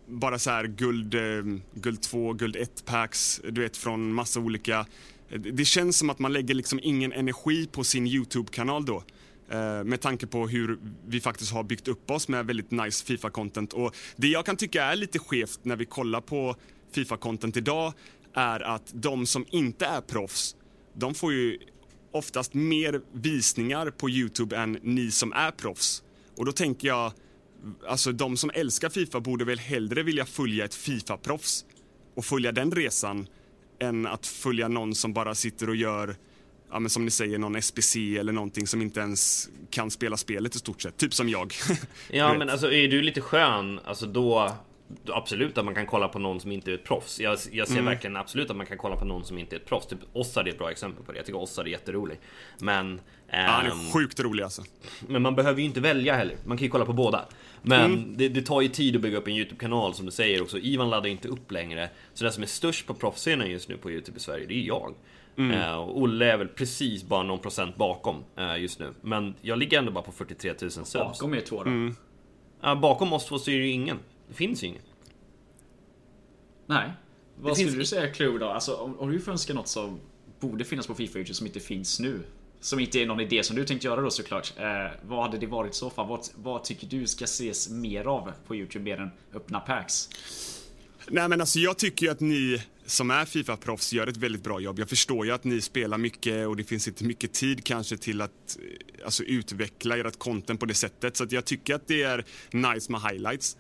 bara så här guld, eh, guld 2, guld 1 packs, du vet från massa olika. Eh, det känns som att man lägger liksom ingen energi på sin YouTube-kanal då. Eh, med tanke på hur vi faktiskt har byggt upp oss med väldigt nice Fifa-content. Och det jag kan tycka är lite skevt när vi kollar på Fifa-content idag är att de som inte är proffs, de får ju oftast mer visningar på YouTube än ni som är proffs. Och då tänker jag, alltså de som älskar Fifa borde väl hellre vilja följa ett Fifa-proffs och följa den resan än att följa någon som bara sitter och gör, ja men som ni säger, någon SPC eller någonting som inte ens kan spela spelet i stort sett. Typ som jag. (laughs) Ja men alltså är du lite skön, alltså då Absolut att man kan kolla på någon som inte är ett proffs. Jag, jag ser Mm. verkligen absolut att man kan kolla på någon som inte är ett proffs. Typ Ossard är ett bra exempel på det. Jag tycker Ossard är jätterolig. Men... Ja, han ehm, är sjukt rolig alltså. Men man behöver ju inte välja heller. Man kan ju kolla på båda. Men Mm. det, det tar ju tid att bygga upp en YouTube-kanal som du säger också. Ivan laddar inte upp längre. Så den som är störst på proffsscenen just nu på YouTube i Sverige, det är jag. Mm. Eh, och Olle är väl precis bara någon procent bakom eh, just nu. Men jag ligger ändå bara på 43 000 subs. Bakom er två då. Mm. Ja, bakom oss två så är det ju ingen. Det finns ju ingen. Nej. Vad Det skulle finns- du säga Clue då? Alltså om, om du får önska något som borde finnas på Fifa YouTube som inte finns nu. Som inte är någon idé som du tänkt göra då såklart. Eh, vad hade det varit i så fall? Vad, vad tycker du ska ses mer av på YouTube mer än öppna packs? Nej men alltså jag tycker ju att ni som är Fifa-proffs gör ett väldigt bra jobb. Jag förstår ju att ni spelar mycket och det finns inte mycket tid kanske till att eh, alltså, utveckla ert content på det sättet. Så att jag tycker att det är nice med highlights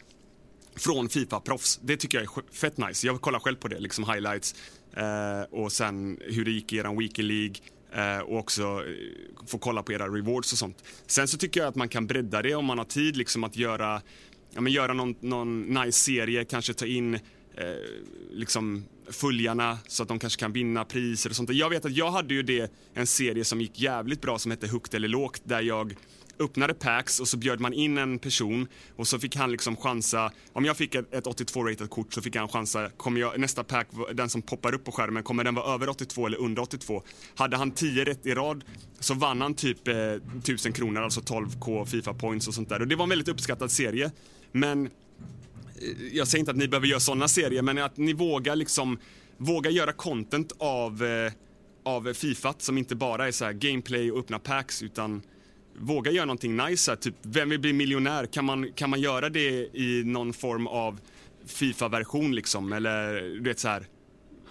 från Fifa-proffs. Det tycker jag är fett nice. Jag kollar själv på det, liksom highlights eh, och sen hur det gick i eran Weekly League Eh, och också eh, få kolla på era rewards och sånt. Sen så tycker jag att man kan bredda det om man har tid liksom att göra, ja, men göra någon, någon nice serie, kanske ta in eh, liksom följarna så att de kanske kan vinna priser och sånt. Jag vet att jag hade ju det, en serie som gick jävligt bra som hette Högt eller lågt där jag öppnade packs och så bjöd man in en person och så fick han liksom chansa, om jag fick ett, ett 82-rated kort så fick han chansa, kommer jag, nästa pack, den som poppar upp på skärmen, kommer den vara över 82 eller under 82? Hade han 10 rätt i rad så vann han typ eh, 1000 kronor, alltså 12k Fifa points och sånt där. Och det var en väldigt uppskattad serie. Men eh, jag säger inte att ni behöver göra såna serier, men att ni vågar liksom våga göra content av, eh, av Fifa som inte bara är så här gameplay och öppna packs utan våga göra någonting nice. Här, typ, vem vill bli miljonär? Kan man, kan man göra det i någon form av Fifa-version liksom? Eller du vet så här.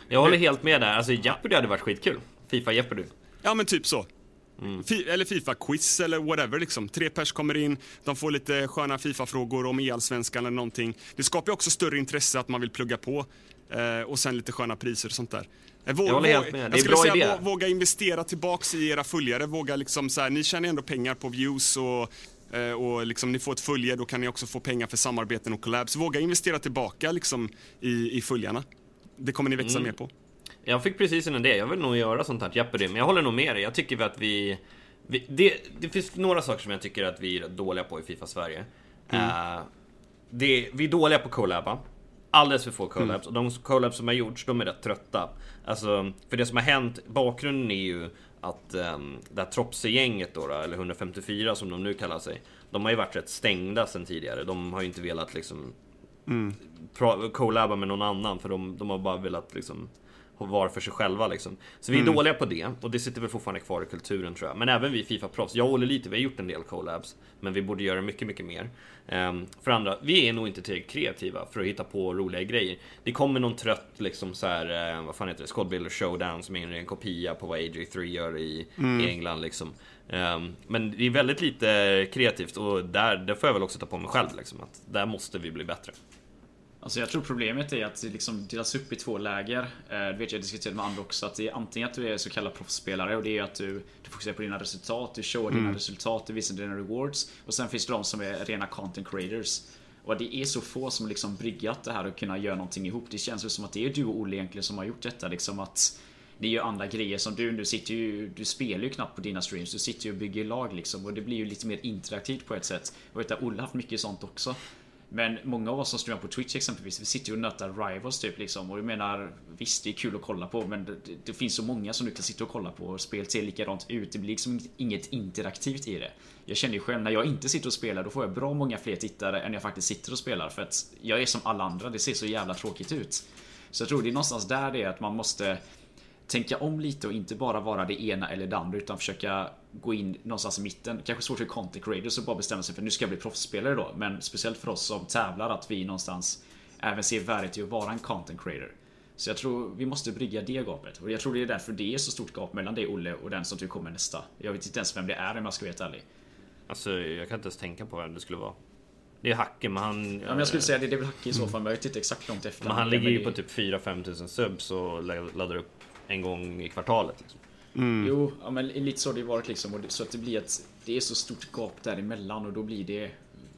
Jag håller helt med där. Alltså Jeopardy hade varit skitkul. Fifa Jeopardy. Ja men typ så. Fi- eller Fifa-quiz eller whatever liksom. Tre pers kommer in, de får lite sköna Fifa-frågor om e-allsvenskan eller någonting. Det skapar också större intresse att man vill plugga på. Eh, och sen lite sköna priser och sånt där. Eh, vå- Jag håller helt med. Det är skulle bra säga idé. vå- våga investera tillbaks i era följare. Våga liksom så här, ni tjänar ändå pengar på views och eh, och liksom ni får ett följe, då kan ni också få pengar för samarbeten och collabs. Våga investera tillbaka liksom i, i följarna. Det kommer ni växa Mm. mer på. Jag fick precis en idé. Jag vill nog göra sånt här Jeopardy. Men jag håller nog med dig. Jag tycker att vi... vi det, det finns några saker som jag tycker att vi är dåliga på i Fifa Sverige. Eh, det, vi är dåliga på collaba. Alldeles för få collabs. Och de collabs som har gjorts, de är rätt trötta. Alltså, för det som har hänt, bakgrunden är ju att um, det här Tropse-gänget då, då, eller 154 som de nu kallar sig. De har ju varit rätt stängda sen tidigare. De har ju inte velat liksom pro- collaba med någon annan för de, de har bara velat liksom vara för sig själva liksom. Så vi är dåliga på det och det sitter väl fortfarande kvar i kulturen tror jag. Men även vi Fifa-proffs, jag håller lite, vi har gjort en del collabs. Men vi borde göra mycket, mycket mer. Ehm, för andra, vi är nog inte tillräckligt kreativa för att hitta på roliga grejer. Det kommer någon trött liksom så här, eh, vad fan heter det, Squad Builder Showdown som är en kopia på vad AJ3 gör i, i England liksom. Ehm, men det är väldigt lite kreativt och där, där får jag väl också ta på mig själv liksom, att där måste vi bli bättre. Alltså jag tror problemet är att det liksom delas upp i två läger. Eh, Det vet jag diskuterade med andra också. Att det är antingen att du är så kallad proffsspelare och det är att du, du fokuserar på dina resultat, du showar dina resultat, du visar dina rewards. Och sen finns det de som är rena content creators. Och det är så få som liksom bryggat det här och kunna göra någonting ihop. Det känns ju som att det är du och Olle egentligen som har gjort detta. Liksom att ni gör andra grejer som du, du sitter ju, du spelar ju knappt på dina streams, du sitter ju och bygger lag liksom och det blir ju lite mer interaktivt på ett sätt. Jag vet att Olle har haft mycket sånt också. Men många av oss som streamar på Twitch exempelvis, vi sitter ju och nötar Rivals typ liksom. Och jag menar, visst det är kul att kolla på men det, det finns så många som du kan sitta och kolla på och spelet ser likadant ut. Det blir liksom inget interaktivt i det. Jag känner ju själv, när jag inte sitter och spelar då får jag bra många fler tittare än jag faktiskt sitter och spelar. För att jag är som alla andra, det ser så jävla tråkigt ut. Så jag tror det är någonstans där det är att man måste tänka om lite och inte bara vara det ena eller det andra utan försöka gå in någonstans i mitten. Kanske svårt för content creators att bara bestämma sig för nu ska jag bli proffsspelare då. Men speciellt för oss som tävlar att vi någonstans även ser värdet i att vara en content creator. Så jag tror vi måste brygga det gapet. Och jag tror det är därför det är så stort gap mellan dig Olle och den som du kommer nästa. Jag vet inte ens vem det är om jag ska vara helt ärlig. Alltså jag kan inte ens tänka på vem det skulle vara. Det är Hacke men han... Ja, men jag skulle säga det, det är väl Hacke i så fall, men jag vet inte exakt långt efter. Men han ligger ju på typ 4-5 tusen subs och laddar upp en gång i kvartalet. Liksom. Mm. Jo, ja, men lite så har det varit liksom. Och det, så att det blir ett... Det är så stort gap däremellan och då blir det...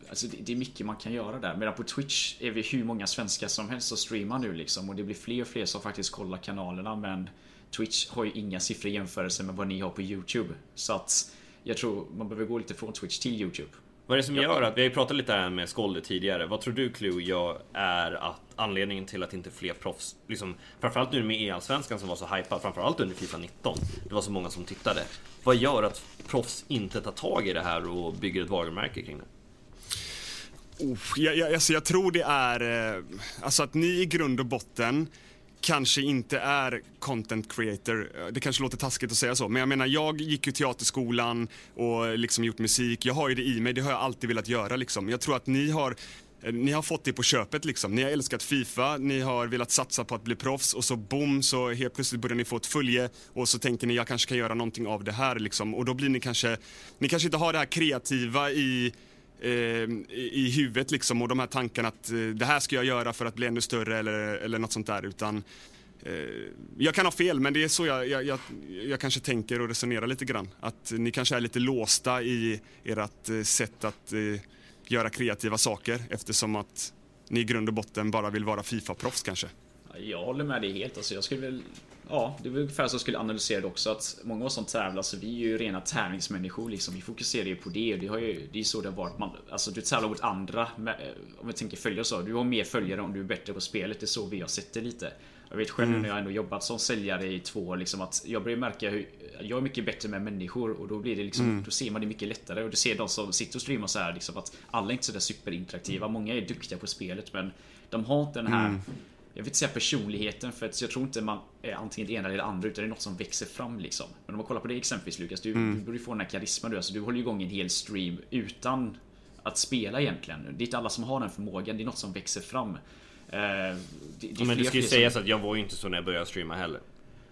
Alltså det, det, är mycket man kan göra där. Medan på Twitch är vi hur många svenskar som helst som streamar nu liksom. Och det blir fler och fler som faktiskt kollar kanalerna. Men Twitch har ju inga siffror i jämförelse med vad ni har på YouTube. Så att jag tror man behöver gå lite från Twitch till YouTube. Vad är det som gör att, vi har ju pratat lite här med Skolde tidigare, vad tror du Clue gör är att anledningen till att inte fler proffs, liksom, framförallt nu med E-allsvenskan som var så hypad, framförallt under Fifa 19, det var så många som tittade. Vad gör att proffs inte tar tag i det här och bygger ett varumärke kring det? Oh, jag, jag, alltså jag tror det är eh, alltså att ni i grund och botten kanske inte är content creator. Det kanske låter taskigt att säga så, men jag menar jag gick ju teaterskolan och liksom gjort musik. Jag har ju det i mig, det har jag alltid velat göra liksom. Jag tror att ni har Eh, ni har fått det på köpet liksom. Ni har älskat Fifa, ni har velat satsa på att bli proffs och så boom så helt plötsligt börjar ni få ett följe och så tänker ni jag kanske kan göra någonting av det här liksom. Och då blir ni kanske, ni kanske inte har det här kreativa i eh, i huvudet liksom och de här tankarna att eh, det här ska jag göra för att bli ännu större eller, eller något sånt där utan eh, jag kan ha fel men det är så jag, jag, jag, jag, kanske tänker och resonerar lite grann. Att ni kanske är lite låsta i ert eh, sätt att eh, göra kreativa saker eftersom att ni i grund och botten bara vill vara Fifa-proffs kanske. Jag håller med dig helt. Alltså jag skulle väl Ja, det är väl ungefär så jag skulle analysera det också att många av oss som tävlar, så vi är ju rena tävlingsmänniskor liksom. Vi fokuserar ju på det och det, har ju, det är så det har varit. Man, alltså du tävlar mot andra, eh, om vi tänker följare så. Du har mer följare om du är bättre på spelet. Det är så vi har sett det lite. Jag vet själv mm. när jag ändå jobbat som säljare i två år liksom att jag börjar märka hur jag är mycket bättre med människor och då blir det liksom, mm. då ser man det mycket lättare och du ser de som sitter och streamar så här liksom att alla är inte sådär superinteraktiva. Många är duktiga på spelet men de har inte den här mm jag vill inte säga personligheten för att jag tror inte man är antingen det ena eller det andra utan det är något som växer fram liksom. Men om man kollar på det exempelvis Lukas, du, mm. du borde få den här karisman du, alltså, du håller igång en hel stream utan att spela egentligen. Det är inte alla som har den förmågan, det är något som växer fram. Eh, det, det ja, men det ska ju sägas att jag var ju inte så när jag började streama heller.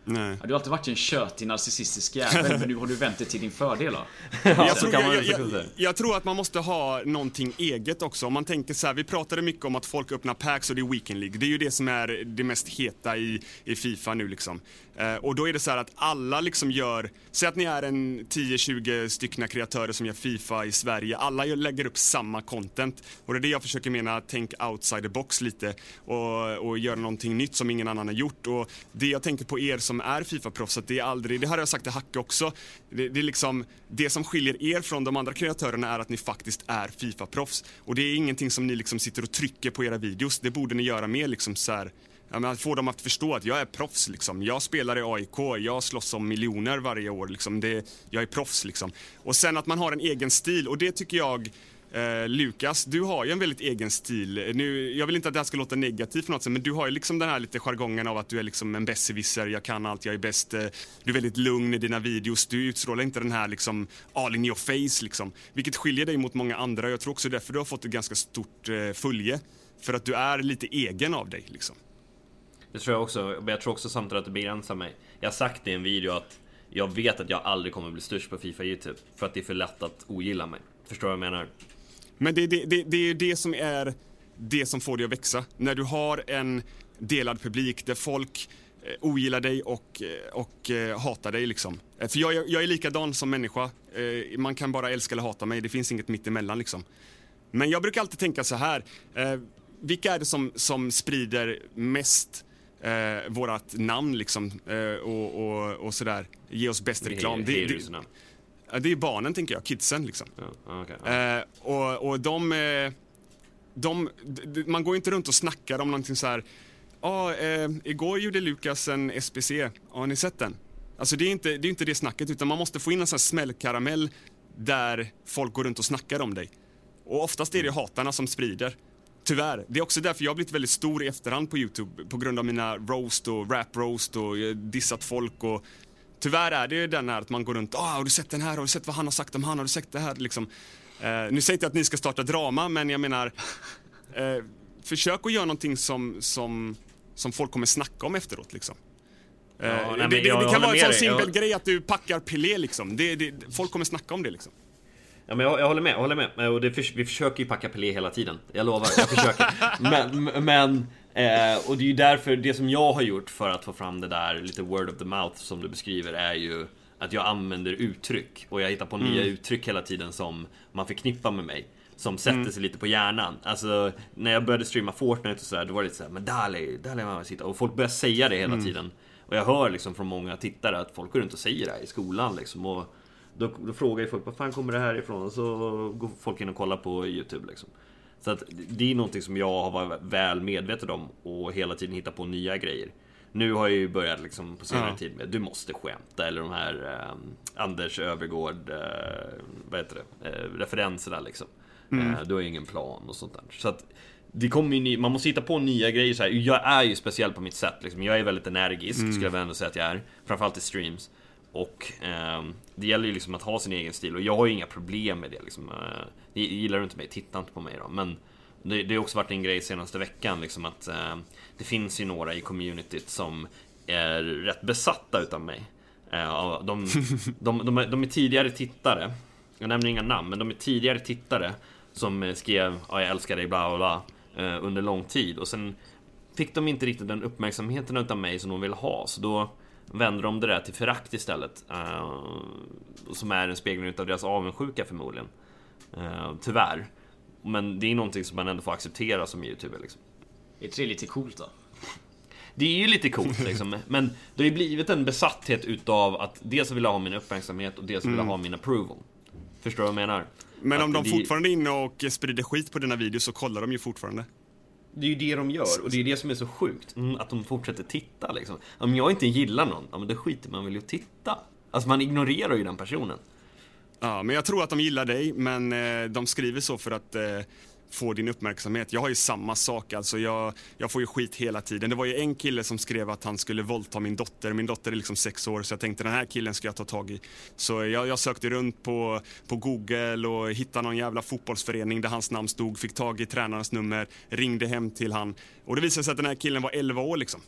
Nej. du har alltid varit en tjötig narcissistisk jävel men nu har du vänt det till din fördel då? (laughs) jag, tror, jag, jag, jag, tror att man måste ha någonting eget också. Om man tänker så här, vi pratade mycket om att folk öppnar packs och det är Weekend League. Det är ju det som är det mest heta i, i Fifa nu liksom. Eh, och då är det så att alla liksom gör, säg att ni är en 10-20 styckna kreatörer som gör Fifa i Sverige. Alla lägger upp samma content. Och det är det jag försöker mena, tänk outside the box lite och, och göra någonting nytt som ingen annan har gjort. Och det jag tänker på er som är Fifa-proffs, att det är aldrig, det har jag sagt till Hacke också, det, det, är liksom, det som skiljer er från de andra kreatörerna är att ni faktiskt är Fifa-proffs. Och det är ingenting som ni liksom sitter och trycker på era videos, det borde ni göra mer liksom så här, Ja, men få dem att förstå att jag är proffs. Liksom. Jag spelar i AIK, jag slåss om miljoner varje år. Liksom. Det, jag är proffs. Liksom. Och sen att man har en egen stil och det tycker jag Eh, Lukas, du har ju en väldigt egen stil. Nu, jag vill inte att det här ska låta negativt på något sätt, men du har ju liksom den här lite jargongen av att du är liksom en besserwisser, jag kan allt, jag är bäst. Eh, du är väldigt lugn i dina videos, du utstrålar inte den här liksom all in your face liksom. Vilket skiljer dig mot många andra. Jag tror också därför du har fått ett ganska stort eh, följe. För att du är lite egen av dig liksom. Det tror jag också, men jag tror också samtidigt att det begränsar mig. Jag har sagt i en video att jag vet att jag aldrig kommer bli störst på Fifa YouTube. För att det är för lätt att ogilla mig. Förstår du vad jag menar? Men det, det, det, det är det som är det som får dig att växa. När du har en delad publik där folk eh, ogillar dig och, eh, och eh, hatar dig. Liksom. För jag, jag är likadan som människa. Man kan bara älska eller hata mig. Det finns inget mitt emellan. Liksom. Men jag brukar alltid tänka så här. Vilka är det som, som sprider mest eh, vårat namn liksom, och, och, och sådär? Ge oss bäst reklam. Det, det, det är barnen, tänker jag. Kidsen, liksom. Ja, okay, ja. Eh, och, och de... Eh, de, man går inte runt och snackar om någonting så här. Ah, eh, igår gjorde Lukas en SPC. Har ni sett den? Alltså det är inte det, är inte det snacket, utan man måste få in en sån här smällkaramell där folk går runt och snackar om dig. Och oftast är det hatarna som sprider. Tyvärr. Det är också därför jag har blivit väldigt stor i efterhand på Youtube på grund av mina roast och rap-roast och dissat folk och Tyvärr är det ju den här att man går runt, ah, har du sett den här, har du sett vad han har sagt om han, har du sett det här liksom. Eh, nu säger jag inte att ni ska starta drama, men jag menar, (laughs) eh, försök att göra någonting som, som, som folk kommer snacka om efteråt liksom. Eh, ja, nej, det, det, det, kan vara en sån simpel grej att du packar Pelé liksom. Det, folk kommer snacka om det liksom. Ja, men jag, jag, håller med, jag håller med. Och det, vi försöker ju packa Pelé hela tiden. Jag lovar, jag försöker. (laughs) men, men eh, och det är ju därför, det som jag har gjort för att få fram det där lite word of the mouth som du beskriver är ju att jag använder uttryck. Och jag hittar på mm. nya uttryck hela tiden som man förknippar med mig. Som sätter mm. sig lite på hjärnan. Alltså, när jag började streama Fortnite och sådär, då var det lite såhär, men Dali, Dali mamma sitta. Och folk börjar säga det hela mm. tiden. Och jag hör liksom från många tittare att folk går runt och säger det här i skolan liksom. Och då, då frågar ju folk, var fan kommer det här ifrån? Och så går folk in och kollar på YouTube liksom. Så att det är någonting som jag har varit väl medveten om och hela tiden hittat på nya grejer. Nu har jag ju börjat liksom på senare ja. tid med Du måste skämta eller de här eh, Anders Övergård, eh, vad heter det, eh, referenserna liksom. Mm. Eh, du har ju ingen plan och sånt där. Så att det kommer ju, man måste hitta på nya grejer så här. Jag är ju speciell på mitt sätt liksom. Jag är väldigt energisk, mm. skulle jag väl ändå säga att jag är. Framförallt i streams. Och eh, det gäller ju liksom att ha sin egen stil och jag har ju inga problem med det liksom. Eh, gillar du inte mig, titta inte på mig då. Men det, det har också varit en grej senaste veckan liksom att eh, det finns ju några i communityt som är rätt besatta utav mig. Eh, de, (laughs) de, de, är, de är tidigare tittare, jag nämner inga namn, men de är tidigare tittare som skrev ja, jag älskar dig bla bla bla eh, under lång tid och sen fick de inte riktigt den uppmärksamheten utav mig som de ville ha så då vänder de det där till förakt istället. Uh, som är en spegling av deras avundsjuka förmodligen. Uh, tyvärr. Men det är någonting som man ändå får acceptera som youtuber liksom. Är inte det lite coolt då? Det är ju lite coolt liksom, (laughs) men det har ju blivit en besatthet utav att dels vill ha min uppmärksamhet och dels vill mm. ha min approval. Förstår du vad jag menar? Men om de det... fortfarande är inne och sprider skit på dina videos så kollar de ju fortfarande. Det är ju det de gör och det är det som är så sjukt. Mm, att de fortsätter titta liksom. Om jag inte gillar någon, ja men då skiter man väl i att titta. Alltså man ignorerar ju den personen. Ja, men jag tror att de gillar dig, men eh, de skriver så för att eh, få din uppmärksamhet. Jag har ju samma sak, alltså jag, jag får ju skit hela tiden. Det var ju en kille som skrev att han skulle våldta min dotter. Min dotter är liksom sex år så jag tänkte den här killen ska jag ta tag i. Så jag, jag sökte runt på, på Google och hittade någon jävla fotbollsförening där hans namn stod, fick tag i tränarens nummer, ringde hem till han och det visade sig att den här killen var 11 år liksom.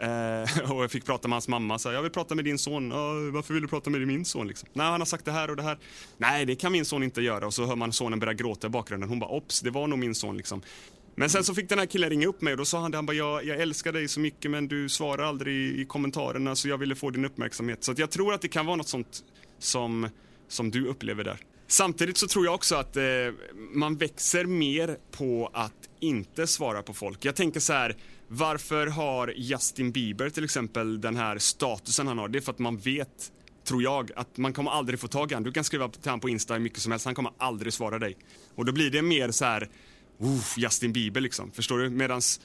Eh, (laughs) och jag fick prata med hans mamma. Så här, jag vill prata med din son. varför vill du prata med min son? Liksom? Nej, han har sagt det här och det här. Nej, det kan min son inte göra. Och så hör man sonen börja gråta i bakgrunden. Hon bara, ops, det var nog min son. Liksom. Men sen så fick den här killen ringa upp mig och då sa han det, han bara, jag, jag älskar dig så mycket men du svarar aldrig i, i kommentarerna så jag ville få din uppmärksamhet. Så jag tror att det kan vara något sånt som, som du upplever där. Samtidigt så tror jag också att eh, man växer mer på att inte svara på folk. Jag tänker så här, varför har Justin Bieber till exempel den här statusen han har? Det är för att man vet, tror jag, att man kommer aldrig få tag i honom. Du kan skriva till honom på Insta hur mycket som helst, han kommer aldrig svara dig. Och då blir det mer så här, Justin Bieber liksom, förstår du? Medans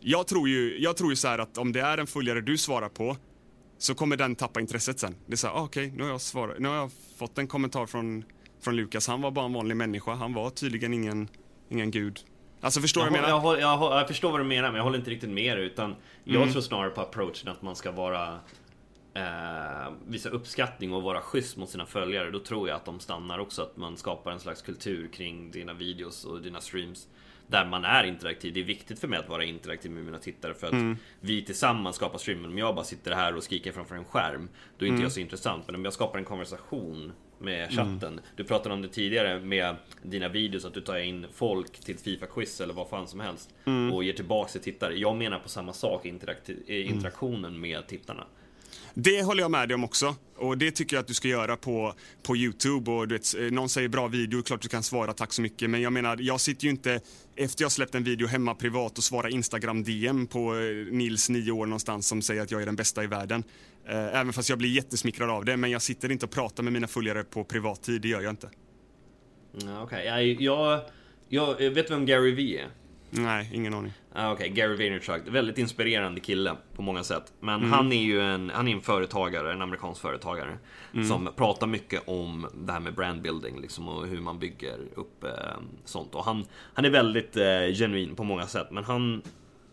jag tror ju, jag tror ju så här att om det är en följare du svarar på så kommer den tappa intresset sen. Det är så här, ah, okej, okay, nu, har jag svarat, nu har jag fått en kommentar från, från Lukas. Han var bara en vanlig människa. Han var tydligen ingen, ingen gud. Alltså förstår du vad jag menar? Jag, jag, jag, förstår vad du menar, men jag håller inte riktigt med dig. Utan jag mm. tror snarare på approachen att man ska vara eh, visa uppskattning och vara schysst mot sina följare. Då tror jag att de stannar också. Att man skapar en slags kultur kring dina videos och dina streams. Där man är interaktiv. Det är viktigt för mig att vara interaktiv med mina tittare för att mm. vi tillsammans skapar streamen. Om jag bara sitter här och skriker framför en skärm, då är inte mm. jag så intressant. Men om jag skapar en konversation med mm. chatten. Mm. Du pratade om det tidigare med dina videos, att du tar in folk till Fifa-quiz eller vad fan som helst. Mm. Och ger tillbaka till tittare. Jag menar på samma sak, mm. interaktionen med tittarna. Det håller jag med dig om också. Och det tycker jag att du ska göra på, på Youtube. Och du vet, eh, någon säger bra video, klart du kan svara tack så mycket. Men jag menar, jag sitter ju inte efter jag släppt en video hemma privat och svarar Instagram DM på eh, Nils, nio år någonstans, som säger att jag är den bästa i världen. Eh, även fast jag blir jättesmickrad av det. Men jag sitter inte och pratar med mina följare på privat tid, det gör jag inte. Okej, okay. jag, jag Jag vet vem Gary V är? Nej, ingen aning. Ah, Okej, Gary Vaynerchuk. Väldigt inspirerande kille på många sätt. Men han är ju en, han är en företagare, en amerikansk företagare. Som pratar mycket om det här med brandbuilding liksom, och hur man bygger upp eh, sånt. Och han, han är väldigt eh, genuin på många sätt. Men han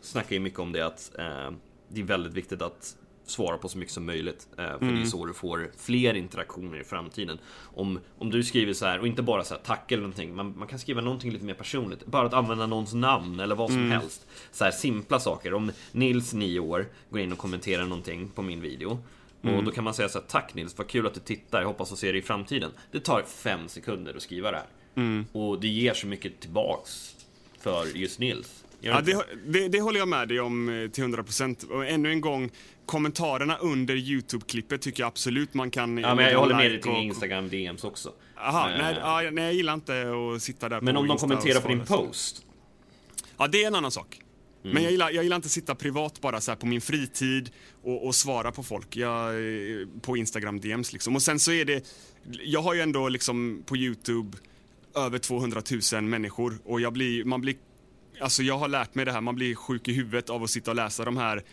snackar ju mycket om det att eh, det är väldigt viktigt att svara på så mycket som möjligt. Eh, för det är så du får fler interaktioner i framtiden. Om, om du skriver så här, och inte bara så här, tack eller någonting, man, man kan skriva någonting lite mer personligt. Bara att använda någons namn eller vad som helst. Så här simpla saker. Om Nils, 9 år, går in och kommenterar någonting på min video. Och då kan man säga så här, tack Nils, vad kul att du tittar, jag hoppas att se dig i framtiden. Det tar fem sekunder att skriva det här. Och det ger så mycket tillbaks för just Nils. Ja, det det, det, håller jag med dig om eh, till 100%. Och ännu en gång, kommentarerna under YouTube-klippet tycker jag absolut man kan... Ja, men jag håller med dig till och- Instagram DMs också. Aha, Eh, nej, ja, nej, jag gillar inte att sitta där Men om de Insta och kommenterar på din post. Ja, det är en annan sak. Mm. Men jag gillar, jag gillar inte att sitta privat bara så här på min fritid och, och svara på folk. Jag, eh, på Instagram DMs liksom. Och sen så är det, jag har ju ändå liksom på Youtube över 200 000 människor och jag blir, man blir, alltså jag har lärt mig det här, man blir sjuk i huvudet av att sitta och läsa de här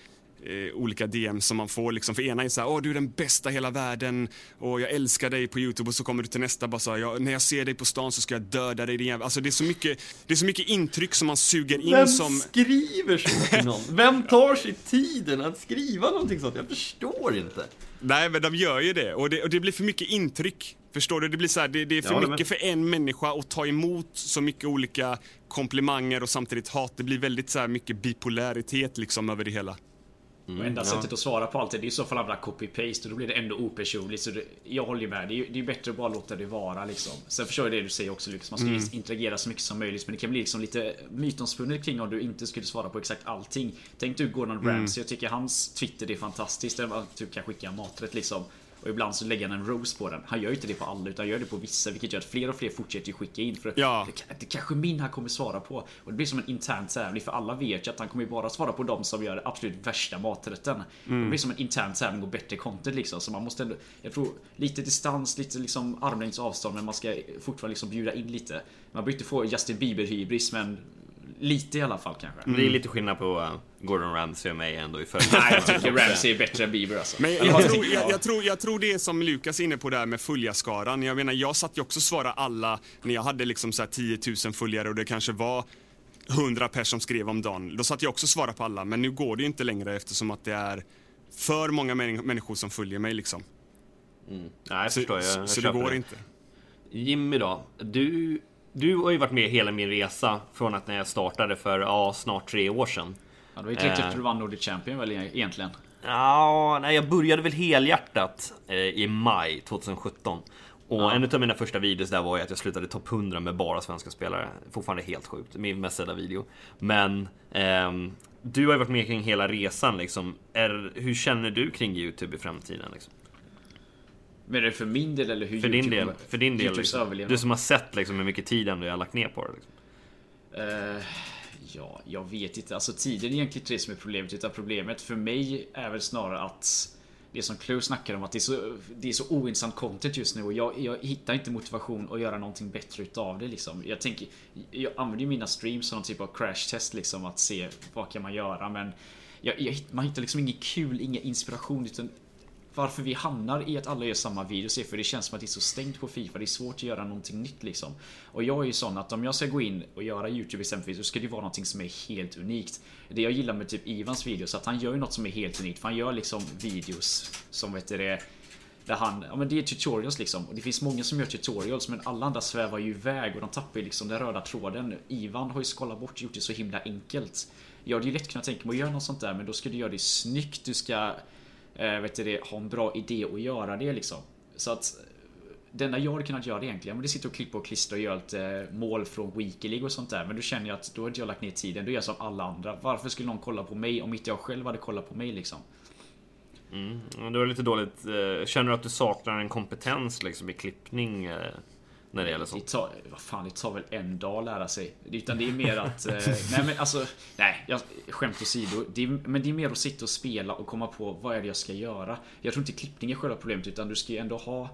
eh, olika DMs som man får liksom. För ena är så här, åh du är den bästa i hela världen och jag älskar dig på Youtube och så kommer du till nästa bara så här, "Ja, när jag ser dig på stan så ska jag döda dig din jävla... Alltså det är så mycket, det är så mycket intryck som man suger in Vem som... skriver så till någon? (laughs) Vem tar sig tiden att skriva någonting sånt? Jag förstår inte. Nej, men de gör ju det. Och det, och det blir för mycket intryck. Förstår du? Det blir så här, det, det är för håller mycket för en människa att ta emot så mycket olika komplimanger och samtidigt hat. Det blir väldigt så här mycket bipolaritet liksom över det hela. och enda ja. sättet att svara på allt det är i så fall att copy-paste och då blir det ändå opersonligt. Så det, jag håller ju med. Det är det är bättre att bara låta det vara liksom. Sen förstår jag det du säger också Lukas. Man ska ju interagera så mycket som möjligt. Men det kan bli liksom lite mytomspunnet kring om du inte skulle svara på exakt allting. Tänk du Gordon Ramsay. Jag tycker hans Twitter är fantastiskt. Där man typ kan skicka maträtt liksom. Och ibland så lägger han en rose på den. Han gör ju inte det på alla utan gör det på vissa vilket gör att fler och fler fortsätter skicka in. För Ja. det, det kanske min han kommer svara på. Och det blir som en intern tävling för alla vet ju att han kommer bara svara på de som gör absolut värsta maträtten. Det blir som en intern tävling och bättre content liksom. Så man måste ändå, jag tror lite distans, lite liksom armlängds avstånd men man ska fortfarande liksom bjuda in lite. Man behöver inte få Justin Bieber hybris men lite i alla fall kanske. Det är lite skillnad på uh, Gordon Ramsay och mig ändå i följd. Nej jag tycker Ramsey är bättre än Bieber alltså. Men jag, tror, jag, jag, tror, jag tror det är som Lukas är inne på där med följarskaran. Jag menar, jag satt ju också och svara alla när jag hade liksom så här 10 000 följare och det kanske var 100 personer som skrev om dagen. Då satt jag också och svara på alla, men nu går det ju inte längre eftersom att det är för många män- människor som följer mig liksom. Nej, jag Så, förstår. Jag, så, jag så det går inte. Jimmy då? Du, du har ju varit med hela min resa från att när jag startade för ja, snart tre år sedan. Ja, det var ju direkt Eh. efter du vann Nordic Champion väl egentligen. Ja, nej, jag började väl helhjärtat eh, i maj 2017. Och en av mina första videos där var ju att jag slutade topp 100 med bara svenska spelare. Fortfarande helt sjukt, min mest sedda video. Men ehm, du har ju varit med kring hela resan liksom. Är, hur känner du kring YouTube i framtiden? Liksom? Men är det för min del eller hur För din del, för din del liksom. Du som har sett liksom, hur mycket tid ändå jag har lagt ner på det. Liksom. Eh, ja, jag vet inte. Alltså tiden är egentligen inte det som är problemet. Utan problemet för mig är väl snarare att det som Clue snackar om att det är så, det är så ointressant content just nu och jag, jag hittar inte motivation att göra någonting bättre utav det liksom. Jag tänker, jag använder ju mina streams som någon typ av crash test liksom att se vad kan man göra men jag, jag, man hittar liksom ingen kul, ingen inspiration utan varför vi hamnar i att alla gör samma videos är för det känns som att det är så stängt på Fifa. Det är svårt att göra någonting nytt liksom. Och jag är ju sån att om jag ska gå in och göra YouTube exempelvis så ska det vara någonting som är helt unikt. Det jag gillar med typ Ivans videos är att han gör ju något som är helt unikt. För han gör liksom videos som vet du det där han, ja men det är tutorials liksom. Och det finns många som gör tutorials men alla andra svävar ju iväg och de tappar ju liksom den röda tråden. Ivan har ju skalat bort och gjort det så himla enkelt. Jag hade ju lätt kunnat tänka mig att göra något sånt där men då ska du göra det snyggt. Du ska Eh, vet du det, ha en bra idé och göra det liksom. Så att det enda jag hade kunnat göra egentligen, men det sitter och klippa och klistra och göra lite eh, mål från Weekly och sånt där. Men då känner jag att då har inte jag lagt ner tiden. Då är jag som alla andra. Varför skulle någon kolla på mig om inte jag själv hade kollat på mig liksom? Mm, Det var lite dåligt. Eh, känner du att du saknar en kompetens liksom, i klippning när det gäller Det sånt? tar, vad fan, det tar väl en dag att lära sig. Utan det är mer att... eh, (laughs) nej men alltså, nej, jag, skämt åsido. Det är, men det är mer att sitta och spela och komma på vad är det jag ska göra. Jag tror inte klippning är själva problemet utan du ska ju ändå ha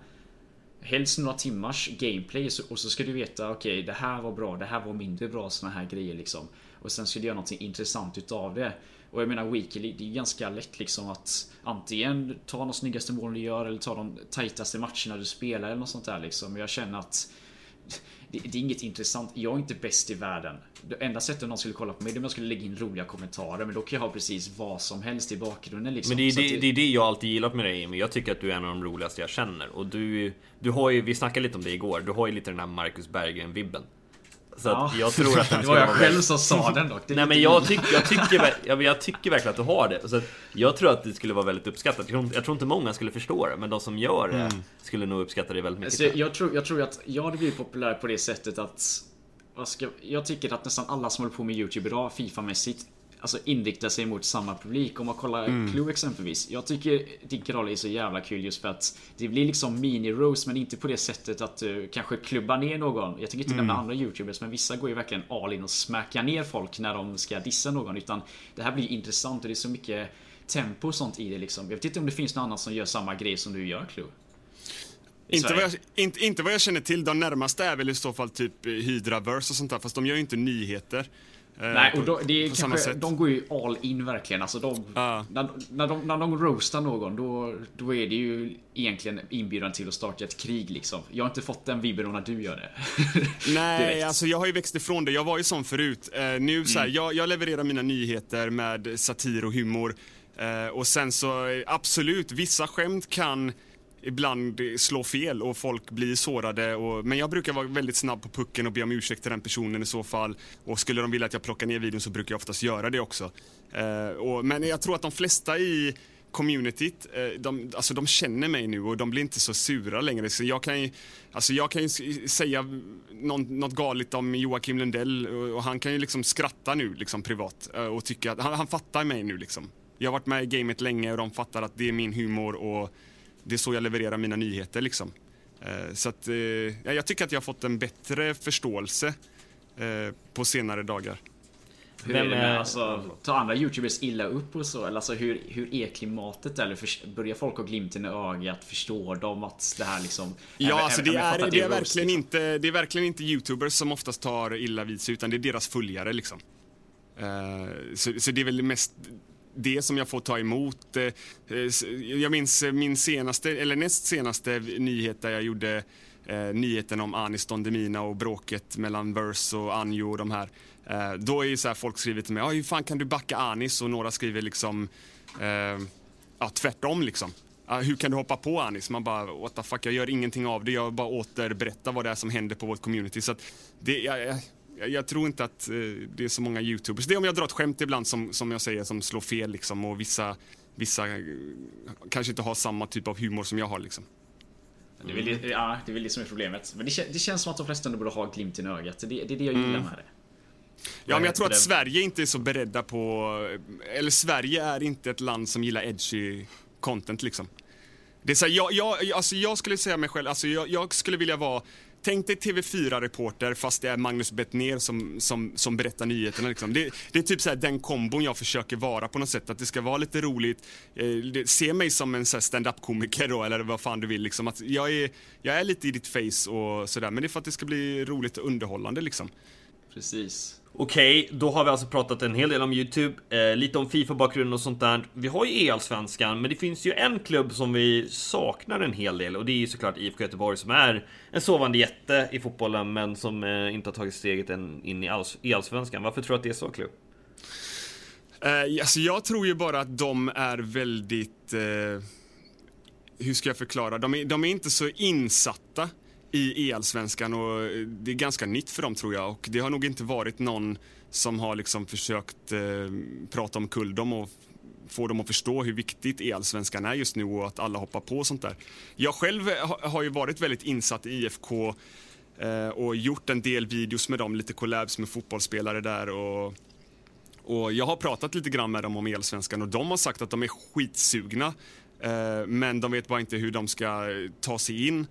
Helst några timmars gameplay och så ska du veta okej okay, det här var bra, det här var mindre bra såna här grejer liksom. Och sen ska du göra någonting intressant utav det. Och jag menar Weekly, det är ganska lätt liksom att antingen ta de snyggaste målen du gör eller ta de tajtaste matcherna du spelar eller något sånt där liksom. Jag känner att det, det, är inget intressant. Jag är inte bäst i världen. Det enda sättet någon skulle kolla på mig är om jag skulle lägga in roliga kommentarer. Men då kan jag ha precis vad som helst i bakgrunden liksom. Men det är det, det, är det jag alltid gillat med dig Emil. Jag tycker att du är en av de roligaste jag känner. Och du, du har ju, vi snackade lite om det igår. Du har ju lite den här Marcus Berggren-vibben. Så ja. jag tror att den Det var jag själv som sa den dock. Nej men jag, tyck, jag, tycker, jag, jag tycker verkligen att du har det. Så jag tror att det skulle vara väldigt uppskattat. Jag tror, jag tror inte många skulle förstå det, men de som gör det mm. skulle nog uppskatta det väldigt mycket. Alltså, jag, tror, jag tror att jag hade blivit populär på det sättet att jag tycker att nästan alla som håller på med YouTube idag, Fifa-mässigt, alltså inriktar sig mot samma publik. Om man kollar mm. Clue exempelvis. Jag tycker din kanal är så jävla kul just för att det blir liksom mini-rose men inte på det sättet att du kanske klubbar ner någon. Jag tänker inte mm. nämna andra YouTubers men vissa går ju verkligen all in och smackar ner folk när de ska dissa någon. Utan det här blir intressant och det är så mycket tempo och sånt i det liksom. Jag vet inte om det finns någon annan som gör samma grej som du gör Clue. Inte vad, jag, inte, inte vad jag känner till. De närmaste är väl i så fall typ Hydraverse och sånt där. Fast de gör ju inte nyheter. Eh, Nej, och då, det är kanske, de går ju all in verkligen. Alltså de, ah. när, när, de, när de roastar någon, då, då är det ju egentligen inbjudan till att starta ett krig liksom. Jag har inte fått den vibben när du gör det. (laughs) Nej, alltså jag har ju växt ifrån det. Jag var ju sån förut. Uh, nu så här, mm. jag, jag, levererar mina nyheter med satir och humor. Uh, och sen så absolut, vissa skämt kan ibland slå fel och folk blir sårade. Och, men jag brukar vara väldigt snabb på pucken och be om ursäkt till den personen i så fall. Och skulle de vilja att jag plockar ner videon så brukar jag oftast göra det också. Eh, och, men jag tror att de flesta i communityt, eh, de, alltså de känner mig nu och de blir inte så sura längre. Så jag kan ju, alltså jag kan ju säga någon, något galet om Joakim Lundell och, och han kan ju liksom skratta nu liksom privat eh, och tycka att han, han fattar mig nu liksom. Jag har varit med i gamet länge och de fattar att det är min humor och det är så jag levererar mina nyheter liksom. Eh, så att, eh, jag tycker att jag har fått en bättre förståelse eh, på senare dagar. Hur Vem är det med, alltså, tar andra youtubers illa upp och så? Eller alltså hur, hur är klimatet? Eller för, börjar folk ha glimten i ögat? Förstår de att det här liksom... Ja, är, alltså det är, det, är, det är verkligen liksom. inte, det är verkligen inte youtubers som oftast tar illa vid sig, utan det är deras följare liksom. Uh, så, så det är väl mest det som jag får ta emot. Eh, jag minns eh, min senaste, eller näst senaste nyhet där jag gjorde eh, nyheten om Anis Don Demina och bråket mellan Verse och Anjo och de här. Eh, då är ju så här, folk skriver till mig, hur fan kan du backa Anis? Och några skriver liksom, eh, ja tvärtom liksom. hur kan du hoppa på Anis? Man bara, what the fuck, jag gör ingenting av det. Jag bara återberättar vad det är som händer på vårt community. Så det, jag, jag, jag, tror inte att eh, det är så många youtubers. Det är om jag drar ett skämt ibland som, som jag säger som slår fel liksom och vissa, vissa eh, kanske inte har samma typ av humor som jag har liksom. Det, är väl, ja, det är väl det som är problemet. Men det, det känns som att de flesta borde ha glimten i ögat. Det, det är det jag gillar mm. med det. Ja, men jag tror att Sverige inte är så beredda på... Eller Sverige är inte ett land som gillar edgy content liksom. Det är så här, jag, jag, alltså jag skulle säga mig själv, alltså jag, jag skulle vilja vara Tänk dig TV4-reporter fast det är Magnus Bettner som, som, som berättar nyheterna. Liksom. Det, det, är typ så den kombon jag försöker vara på något sätt. Att det ska vara lite roligt. Eh, se mig som en stand-up-komiker då, eller vad fan du vill. Liksom. Att jag, är, jag är lite i ditt face och sådär. Men det är för att det ska bli roligt och underhållande liksom. Precis. Okej, okay, då har vi alltså pratat en hel del om Youtube, eh, lite om Fifa-bakgrund och sånt där. Vi har ju EL-svenskan, men det finns ju en klubb som vi saknar en hel del och det är ju såklart IFK Göteborg som är en sovande jätte i fotbollen, men som eh, inte har tagit steget än in i EL-svenskan. Varför tror du att det är så, Klubb? Eh, alltså jag tror ju bara att de är väldigt... Eh, hur ska jag förklara? De är, de är inte så insatta i elsvenskan och eh, det är ganska nytt för dem tror jag och det har nog inte varit någon som har liksom försökt eh, prata om dem och få dem att förstå hur viktigt elsvenskan är just nu och att alla hoppar på och sånt där. Jag själv ha, har ju varit väldigt insatt i IFK eh, och gjort en del videos med dem, lite collabs med fotbollsspelare där och och jag har pratat lite grann med dem om elsvenskan och de har sagt att de är skitsugna eh, men de vet bara inte hur de ska eh, ta sig in.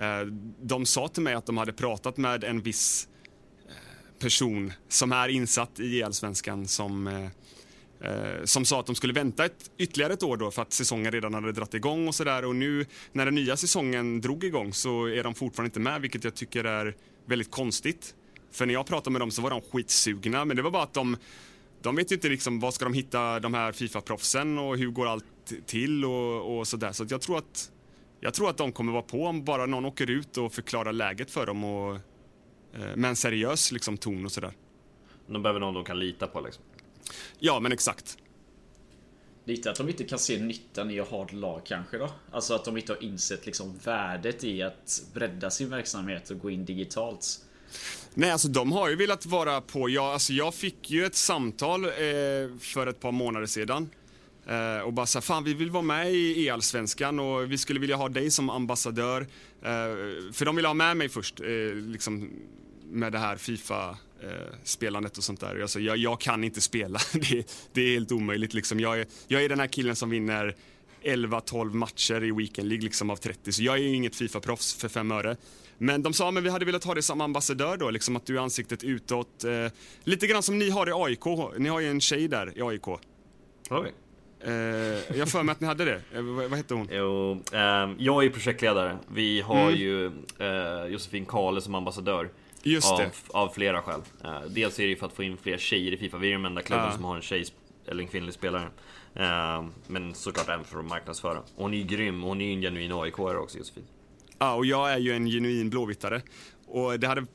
Eh, de sa till mig att de hade pratat med en viss eh, person som är insatt i allsvenskan som, eh, som sa att de skulle vänta ett, ytterligare ett år då för att säsongen redan hade dratt igång och sådär. Och nu när den nya säsongen drog igång så är de fortfarande inte med, vilket jag tycker är väldigt konstigt. För när jag pratade med dem så var de skitsugna, men det var bara att de de vet ju inte liksom vad ska de hitta de här Fifa-proffsen och hur går allt till och, och sådär. Så jag tror att jag tror att de kommer vara på om bara någon åker ut och förklarar läget för dem och, eh, med en seriös liksom, ton och sådär. De behöver någon de kan lita på liksom. Ja, men exakt. Lite att de inte kan se nyttan i att ha ett lag kanske då? Alltså att de inte har insett liksom värdet i att bredda sin verksamhet och gå in digitalt. Nej, alltså de har ju velat vara på. Jag, alltså, jag fick ju ett samtal eh, för ett par månader sedan. Eh, och bara så fan vi vill vara med i allsvenskan och vi skulle vilja ha dig som ambassadör. Eh, för de ville ha med mig först, eh, liksom med det här Fifa-spelandet och sånt där. Alltså, jag, jag kan inte spela, (laughs) det, det, är helt omöjligt. Liksom. Jag, är, jag är den här killen som vinner 11-12 matcher i Weekend League liksom, av 30, så jag är ju inget Fifa-proffs för fem öre. Men de sa, men vi hade velat ha dig som ambassadör då, liksom att du är ansiktet utåt. Eh, lite grann som ni har i AIK. Ni har ju en tjej där i AIK. Har vi? Eh, jag för mig att ni hade det. Eh, vad, vad hette hon? Jo, eh, jag är projektledare. Vi har mm. ju eh, Josefin Kahle som ambassadör. Just av, det. av flera skäl. Eh, dels är det ju för att få in fler tjejer i Fifa. Vi är den enda klubben som har en tjej eller en kvinnlig spelare. Eh, men såklart även för att marknadsföra. Hon är ju grym. Hon är ju en genuin aik också, Josefin. Ja, och jag är ju en genuin blåvittare. Och det hade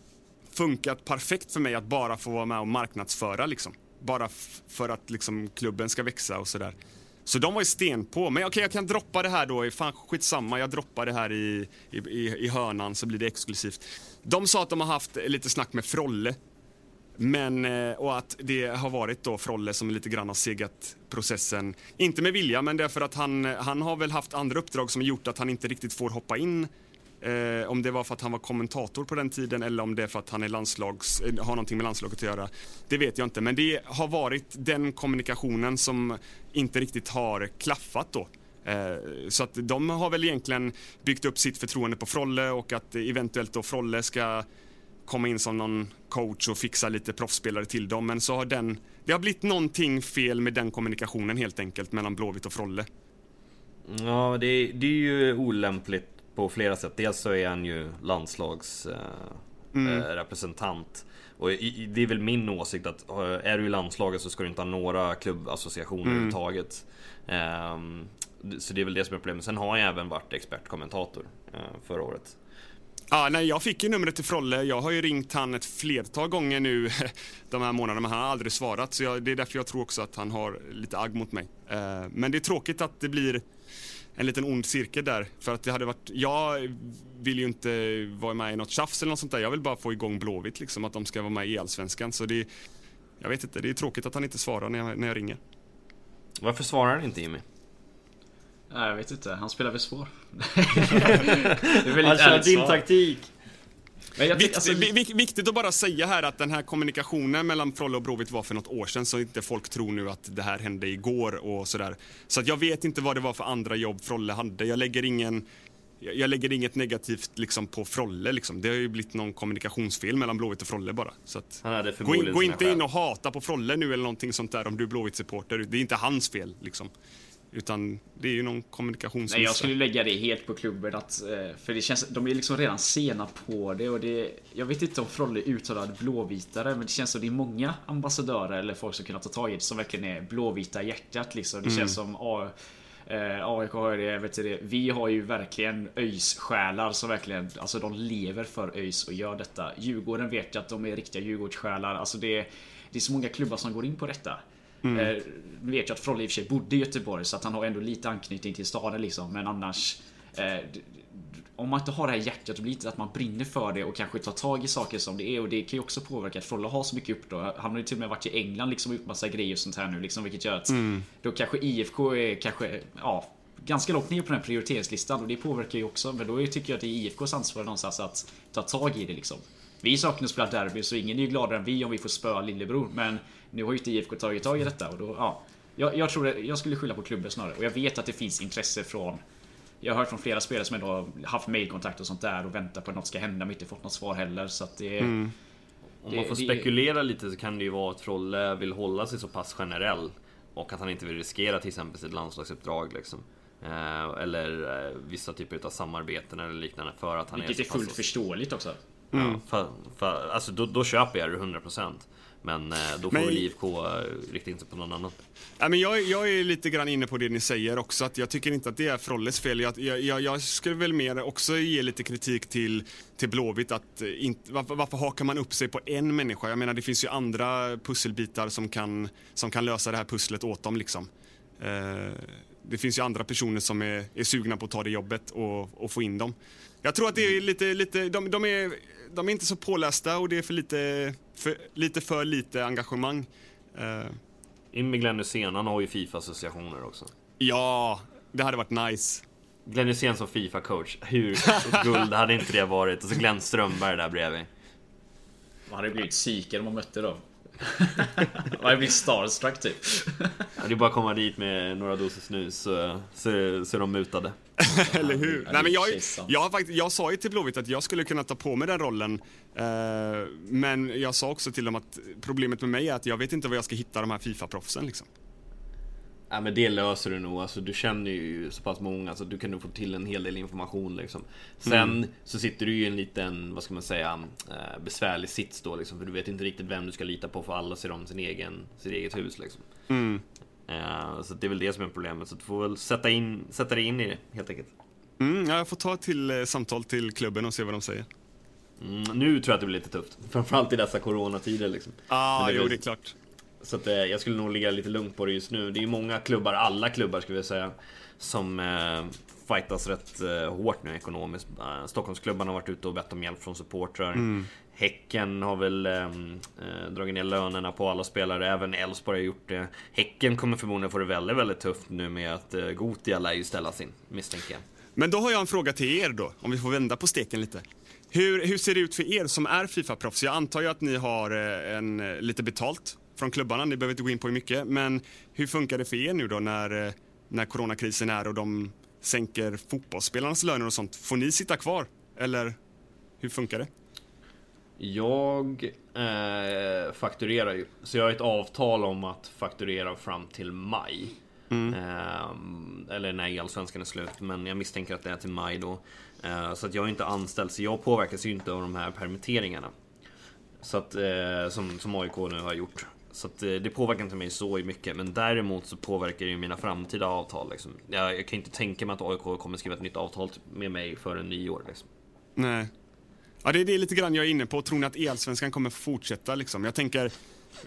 funkat perfekt för mig att bara få vara med och marknadsföra liksom. Bara för att liksom klubben ska växa och sådär. Så de var ju sten på. Men okej, okay, jag kan droppa det här då. Fan, skitsamma, jag droppar det här i, i, i hörnan så blir det exklusivt. De sa att de har haft lite snack med Frolle. Men, eh, och att det har varit då Frolle som lite grann har segat processen. Inte med vilja, men därför att han, han har väl haft andra uppdrag som gjort att han inte riktigt får hoppa in Eh, om det var för att han var kommentator på den tiden eller om det är för att han är landslags, eh, har någonting med landslaget att göra. Det vet jag inte, men det har varit den kommunikationen som inte riktigt har klaffat då. Eh, så att de har väl egentligen byggt upp sitt förtroende på Frolle och att eventuellt då Frolle ska komma in som någon coach och fixa lite proffsspelare till dem. Men så har den, det har blivit någonting fel med den kommunikationen helt enkelt mellan Blåvitt och Frolle. Ja, det, det är ju olämpligt på flera sätt. Dels så är han ju landslagsrepresentant. Mm. Och det är väl min åsikt att är du i landslaget så ska du inte ha några klubbassociationer mm. överhuvudtaget. Um, så det är väl det som är problemet. Sen har jag även varit expertkommentator förra året. Ja, nej, jag fick ju numret till Frolle. Jag har ju ringt han ett flertal gånger nu (laughs) de här månaderna, men han har aldrig svarat. Så jag, det är därför jag tror också att han har lite agg mot mig. Uh, men det är tråkigt att det blir en liten ond cirkel där. För att det hade varit, jag vill ju inte vara med i något tjafs eller något sånt där. Jag vill bara få igång Blåvitt liksom, att de ska vara med i Allsvenskan. Så det, jag vet inte, det är tråkigt att han inte svarar när jag, när jag ringer. Varför svarar han inte Jimmy? Nej, jag vet inte. Han spelar väl svår. (laughs) han kör din taktik. Vikt, alltså... Viktigt att bara säga här att den här kommunikationen mellan Frolle och Bråvitt var för något år sedan så inte folk tror nu att det här hände igår och sådär. Så att jag vet inte vad det var för andra jobb Frolle hade. Jag lägger ingen jag lägger inget negativt liksom på Frolle. Liksom. Det har ju blivit någon kommunikationsfel mellan Blåvitt och Frolle bara. Så att, gå, in, gå inte in och hata på Frolle nu eller någonting sånt där om du är Blåvitt-supporter. Det är inte hans fel. Liksom. Utan det är ju någon kommunikationsmiss. Nej, jag skulle lägga det helt på klubben. Att, eh, för det känns, de är liksom redan sena på det. Och det jag vet inte om Frolle är uttalad blåvitare. Men det känns som det är många ambassadörer eller folk som kunnat ta tag i det som verkligen är blåvita hjärtat. Liksom. Det mm. känns som A, eh, AIK har det, vet du det. Vi har ju verkligen ÖIS själar som verkligen, alltså de lever för ÖIS och gör detta. Djurgården vet jag att de är riktiga Djurgårdssjälar. Alltså det, det är så många klubbar som går in på detta. Mm. Eh, vet jag att Frolle i och för sig bodde i Göteborg så att han har ändå lite anknytning till staden liksom. Men annars... Eh, om man inte har det här hjärtat och lite att man brinner för det och kanske tar tag i saker som det är och det kan ju också påverka att Frolle har så mycket uppdrag. Han har ju till och med varit i England liksom och gjort massa grejer och sånt här nu liksom vilket gör att mm. då kanske IFK är kanske ja ganska långt ner på den här prioriteringslistan och det påverkar ju också men då tycker jag att det är IFKs ansvar någonstans att ta tag i det liksom. Vi saknar att spela derby så ingen är ju gladare än vi om vi får spöa lillebror men nu har ju inte IFK tagit tag i detta och då, ja. Jag, jag tror det, jag skulle skylla på klubben snarare och jag vet att det finns intresse från jag har hört från flera spelare som ändå har haft mailkontakt och sånt där och väntar på att något ska hända men inte fått något svar heller så att det mm. Om man får det, spekulera lite så kan det ju vara att Frolle vill hålla sig så pass generell och att han inte vill riskera till exempel sitt landslagsuppdrag liksom. Eh, eller eh, vissa typer av samarbeten eller liknande för att han Vilket är är fullt förståeligt också. Ja, för, för, alltså då, då köper jag det 100% Men eh, då får Men- IFK eh, rikta in sig på någon annan Ja, men jag, jag är lite grann inne på det ni säger också, att jag tycker inte att det är Frolles fel. Jag, jag, jag, skulle väl mer också ge lite kritik till, till Blåvitt att eh, inte, varför, varför hakar man upp sig på en människa? Jag menar det finns ju andra pusselbitar som kan, som kan lösa det här pusslet åt dem liksom. Eh, det finns ju andra personer som är, är sugna på att ta det jobbet och, och få in dem. Jag tror att det är lite, lite de, de, är, de är inte så pålästa och det är för lite för lite, för lite engagemang. Eh, In med Glenn Hysén, han har ju Fifa-associationer också Ja, det hade varit nice. Glenn Hysén som Fifa-coach, hur guld hade inte det varit? Och så Glenn Strömberg där bredvid Man hade blivit psykad om man mötte dem. Man hade blivit starstruck typ. ja, Det är bara att komma dit med några doser snus så, så, så är de mutade (laughs) Eller hur? Nej, men jag, jag, faktiskt, jag sa ju till Blåvitt att jag skulle kunna ta på mig den rollen. Eh, men jag sa också till dem att problemet med mig är att jag vet inte var jag ska hitta de här Fifa-proffsen. Liksom. Ja men det löser du nog, alltså du känner ju så pass många så du kan nog få till en hel del information liksom. Sen så sitter du ju i en liten, vad ska man säga, eh, besvärlig sits då liksom. För du vet inte riktigt vem du ska lita på för alla ser om sin egen, sitt eget hus liksom. Eh, så det är väl det som är problemet. Så du får väl sätta, in, sätta dig in i det helt enkelt. Mm, ja, jag får ta till eh, samtal till klubben och se vad de säger. Mm, nu tror jag att det blir lite tufft. (laughs) Framförallt i dessa coronatider liksom. Ah, det jo väl- det är klart. Så att, eh, jag skulle nog ligga lite lugnt på det just nu. Det är ju många klubbar, alla klubbar skulle jag säga, som eh, fightas rätt eh, hårt nu ekonomiskt. Eh, Stockholmsklubbarna har varit ute och bett om hjälp från supportrar. Häcken har väl ehm, eh, dragit ner lönerna på alla spelare, även Elfsborg har gjort det. Häcken kommer förmodligen få det väldigt, väldigt tufft nu med att eh, Gotia lär ju ställas in, misstänker jag. Men då har jag en fråga till er då, om vi får vända på steken lite. Hur, hur ser det ut för er som är Fifa-proffs? Jag antar ju att ni har eh, en, eh, lite betalt från klubbarna, ni behöver inte gå in på hur mycket. Men hur funkar det för er nu då när, eh, när coronakrisen är och de sänker fotbollsspelarnas löner och sånt? Får ni sitta kvar? Eller hur funkar det? Jag eh, fakturerar ju, så jag har ett avtal om att fakturera fram till maj. Eh, eller när Allsvenskan är slut, men jag misstänker att det är till maj då. Eh, så att jag är inte anställd, så jag påverkas ju inte av de här permitteringarna. Så att, eh, som, som AIK nu har gjort. Så att, eh, det påverkar inte mig så mycket, men däremot så påverkar det ju mina framtida avtal. Liksom. Jag, jag kan inte tänka mig att AIK kommer skriva ett nytt avtal med mig före nyår. Liksom. Nej. Ja, det är det lite grann jag är inne på. Tror ni att Elsvenskan kommer fortsätta? Liksom? Jag tänker,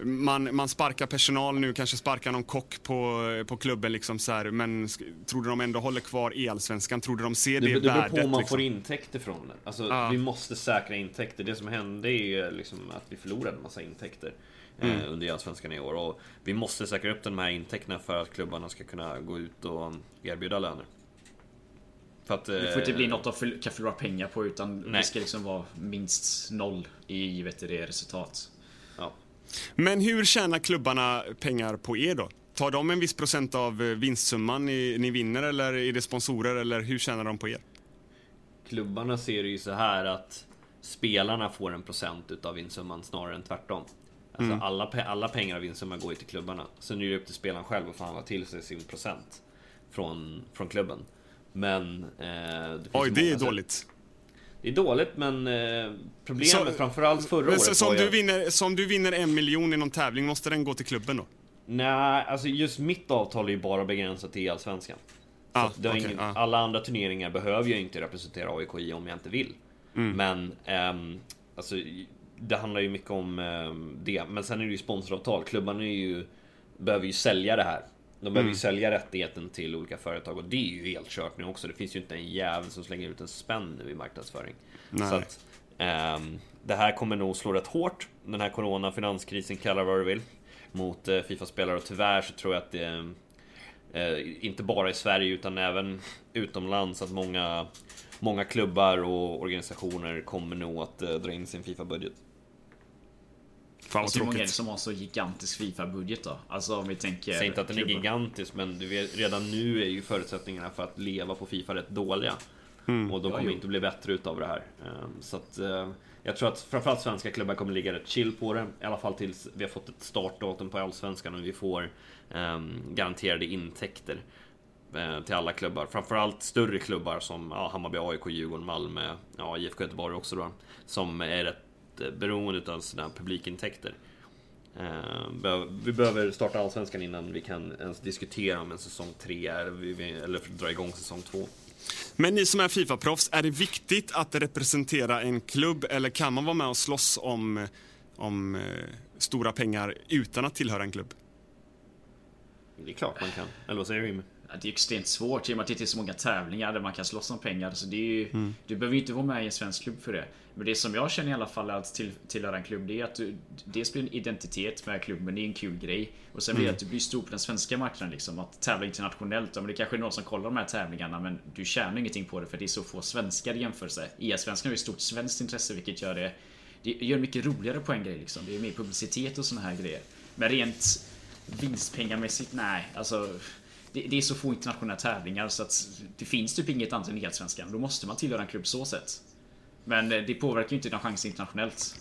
man, man sparkar personal nu, kanske sparkar någon kock på, på klubben. Liksom så här, men tror du de ändå håller kvar Elsvenskan? Tror du de ser det, Det, det beror värdet? på om man liksom? får intäkter från det. Alltså, Ja. Vi måste säkra intäkter. Det som hände är ju liksom att vi förlorade en massa intäkter Mm. eh, under Allsvenskan i år. Och vi måste säkra upp de här intäkterna för att klubbarna ska kunna gå ut och erbjuda löner. För att, Det får inte eh, bli något de kan förlora pengar på utan Nej. det ska liksom vara minst noll i givet det resultat. Ja. Men hur tjänar klubbarna pengar på er då? Tar de en viss procent av eh, vinstsumman ni, ni vinner eller är det sponsorer eller hur tjänar de på er? Klubbarna ser det ju så här att spelarna får en procent utav vinstsumman snarare än tvärtom. Alltså alla, pe- alla pengar av vinstsumman går ju till klubbarna. Sen är det upp till spelaren själv att förhandla till sig sin procent från, från klubben. Men... Eh, Oj, det är sätt- dåligt. Det är dåligt, men eh, problemet Så- framförallt förra året så, som, var du vinner, som du vinner en miljon i någon tävling, måste den gå till klubben då? Nej, alltså just mitt avtal är ju bara begränsat till Allsvenskan. Så Ah, okej, ingen, ah. Alla andra turneringar behöver jag inte representera AIK i om jag inte vill. Mm. Men, ehm, alltså, det handlar ju mycket om ehm, det. Men sen är det ju sponsoravtal. Klubbarna är ju, behöver ju sälja det här. De behöver Mm. ju sälja rättigheten till olika företag och det är ju helt kört nu också. Det finns ju inte en jävel som slänger ut en spänn nu i marknadsföring. Nej. Så att, ehm, det här kommer nog slå rätt hårt. Den här corona, finanskrisen, kalla vad du vill. Mot eh, Fifa-spelare och tyvärr så tror jag att det eh, inte bara i Sverige utan även utomlands att många Många klubbar och organisationer kommer nog att eh, dra in sin Fifa-budget. Fan vad Alltså, hur många är det tråkigt. som har så gigantisk Fifa-budget då? Alltså om vi tänker... Säger inte att den är klubbar. gigantisk men du vet, redan nu är ju förutsättningarna för att leva på Fifa rätt dåliga. Och de Ja, kommer jo. inte bli bättre utav det här. Eh, Så att eh, jag tror att framförallt svenska klubbar kommer ligga rätt chill på det. I alla fall tills vi har fått ett startdatum på Allsvenskan och vi får ehm, garanterade intäkter eh, till alla klubbar. Framförallt större klubbar som ja, Hammarby, AIK, Djurgården, Malmö, ja, IFK Göteborg också då. Som är rätt beroende av sina publikintäkter. Eh, Vi behöver starta Allsvenskan innan vi kan ens diskutera om en säsong 3 är, vi- vi- eller dra igång säsong 2. Men ni som är Fifa-proffs, är det viktigt att representera en klubb eller kan man vara med och slåss om, om eh, stora pengar utan att tillhöra en klubb? Det är klart man kan. Eller vad säger du Jimmy? Det är extremt svårt i och med att det är så många tävlingar där man kan slåss om pengar. Så det är ju, Mm. Du behöver ju inte vara med i en svensk klubb för det. Men det som jag känner i alla fall att till, tillhöra en klubb, det är att du dels blir en identitet med klubben, det är en kul grej. Och sen Mm. blir det att du blir stor på den svenska marknaden liksom. Att tävla internationellt. Ja, men det kanske är någon som kollar de här tävlingarna men du tjänar ingenting på det för det är så få svenskar i jämförelse. IS-svenskan har ju stort svenskt intresse vilket gör det det gör det mycket roligare på en grej liksom. Det är mer publicitet och såna här grejer. Men rent vinstpengamässigt, nej. Alltså, det, det är så få internationella tävlingar så att det finns typ inget annat än Elsvenskan. Då måste man tillhöra en klubb så sett. Men eh, det påverkar ju inte dina chanser internationellt.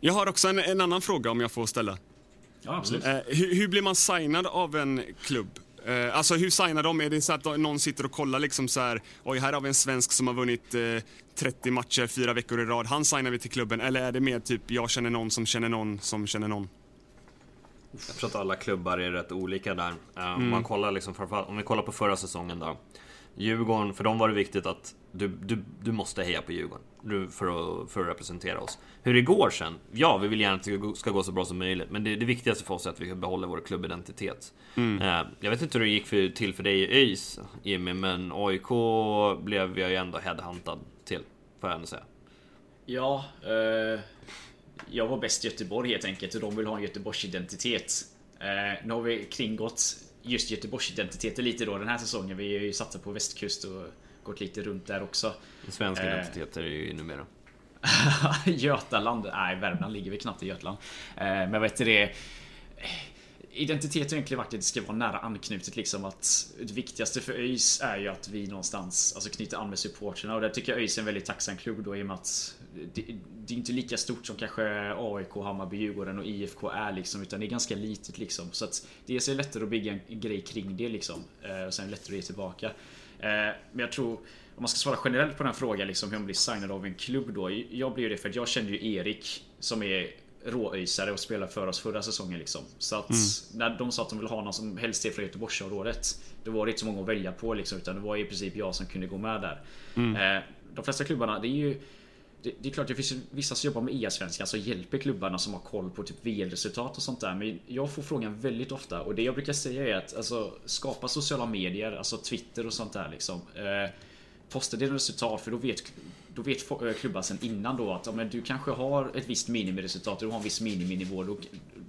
Jag har också en, en annan fråga om jag får ställa. Ja, absolut. Eh, hur, hur blir man signad av en klubb? Eh, alltså hur signar de? Är det så att någon sitter och kollar liksom så här, oj här har vi en svensk som har vunnit eh, 30 matcher fyra veckor i rad, han signar vi till klubben. Eller är det mer typ, jag känner någon som känner någon som känner någon? Jag tror att alla klubbar är rätt olika där. Eh, Om, man kollar liksom framförallt, om vi kollar på förra säsongen då. Djurgården, för dem var det viktigt att du, du, du måste heja på Djurgården du, för, att, för att representera oss. Hur det går sen? Ja, vi vill gärna att det ska gå så bra som möjligt, men det, det viktigaste för oss är att vi behåller vår klubbidentitet. Eh, Jag vet inte hur det gick för, till för dig i ÖIS, Jimmy, men AIK blev jag ju ändå headhuntad till, får jag ändå säga. Ja, eh, jag var bäst i Göteborg helt enkelt och de vill ha en Göteborgsidentitet. Eh, nu har vi kringgått just Göteborgsidentiteten lite då den här säsongen. Vi har ju satsat på västkust och gått lite runt där också. En svensk Eh. identitet är ju numera. (laughs) Götaland, nej Värmland ligger väl knappt i Götaland. Eh, men vad heter det? Identitet har egentligen varit att det ska vara nära anknutet liksom att Det viktigaste för ÖIS är ju att vi någonstans alltså knyter an med supporterna och där tycker jag ÖIS är en väldigt tacksam klubb då i och med att det, det är inte lika stort som kanske AIK, Hammarby, Djurgården och IFK är liksom utan det är ganska litet liksom så att dels är det lättare att bygga en grej kring det liksom eh, och sen är det lättare att ge tillbaka. Eh, Men jag tror om man ska svara generellt på den frågan liksom hur man blir signad av en klubb då. Jag blir ju det för att jag känner ju Erik som är råöisare och spelade för oss förra säsongen liksom. Så att när de sa att de ville ha någon som helst är från Göteborgsområdet. Då var det inte så många att välja på liksom utan det var i princip jag som kunde gå med där. Eh, De flesta klubbarna, det är ju det, det är klart det finns ju vissa som jobbar med EA-svenskan som alltså hjälper klubbarna som har koll på typ VL-resultat och sånt där. Men jag får frågan väldigt ofta och det jag brukar säga är att alltså, skapa sociala medier, alltså Twitter och sånt där liksom. Eh, posta dina resultat för då vet, då vet eh, klubbar sen innan då att ja, men du kanske har ett visst minimiresultat, du har en viss miniminivå. Då,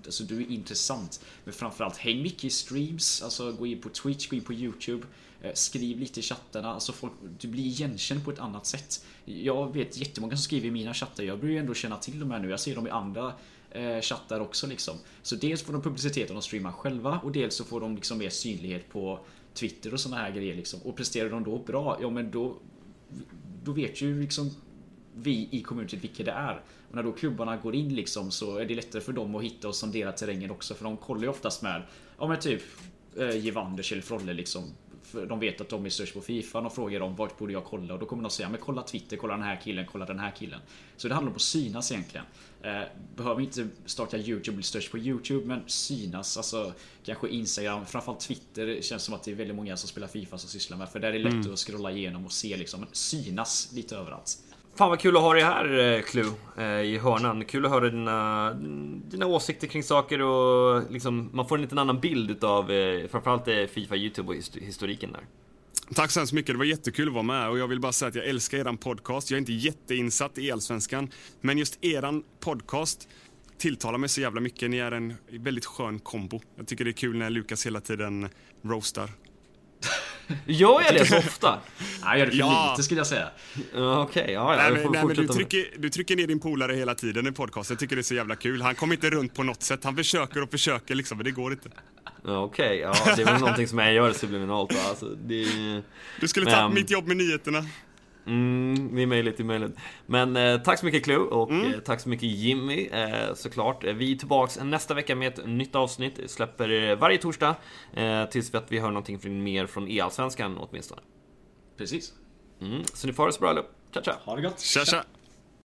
alltså du är intressant. Men framförallt häng mycket i streams, alltså gå in på Twitch, gå in på YouTube. Eh, skriv lite i chattarna, alltså folk, du blir igenkänd på ett annat sätt. Jag vet jättemånga som skriver i mina chattar, jag börjar ju ändå känna till dem här nu, jag ser dem i andra eh, chattar också liksom. Så dels får de publicitet om de streamar själva och dels så får de liksom mer synlighet på Twitter och såna här grejer liksom. Och presterar de då bra, ja men då då vet ju liksom vi i communityt vilka det är. Och när då klubbarna går in liksom så är det lättare för dem att hitta och sondera terrängen också för de kollar ju oftast med Ja men typ eh, Givanders eller Frolle liksom. För de vet att de är störst på Fifa och frågar dem vart borde jag kolla och då kommer de säga men kolla Twitter, kolla den här killen, kolla den här killen. Så det handlar om att synas egentligen. Eh, behöver inte starta YouTube och bli störst på YouTube men synas, alltså kanske Instagram, framförallt Twitter det känns som att det är väldigt många som spelar Fifa som sysslar med för där är det lätt att scrolla igenom och se liksom, men synas lite överallt. Fan vad kul att ha dig här eh, Clue, eh, i hörnan. Kul att höra dina, dina åsikter kring saker och liksom, man får en liten annan bild utav eh, framförallt Fifa, Youtube och historiken där. Tack så hemskt mycket, det var jättekul att vara med och jag vill bara säga att jag älskar eran podcast. Jag är inte jätteinsatt i Allsvenskan, men just eran podcast tilltalar mig så jävla mycket. Ni är en väldigt skön kombo. Jag tycker det är kul när Lukas hela tiden roastar. Gör jag det så (laughs) ofta? Nej, jag gör det för Ja. lite skulle jag säga. Okej, ja, ja, Nej, nej, men du, trycker, du trycker ner din polare hela tiden i podcasten. Jag tycker det är så jävla kul. Han kommer inte runt på något sätt. Han försöker och försöker liksom, men det går inte. Okej, ja, det är väl någonting som jag gör subliminalt? Alltså, det... Du skulle ta Men- mitt jobb med nyheterna. Mm, det är möjligt, det är möjligt. Men eh, tack så mycket Clue och mm. eh, tack så mycket Jimmy eh, såklart. Eh, vi är tillbaks nästa vecka med ett nytt avsnitt. Släpper varje torsdag eh, tills vi, att vi hör någonting från, mer från E-allsvenskan åtminstone. Precis. Mm, så ni får ha det så bra, Ciao, ciao. Ha det gott. Tja, tja.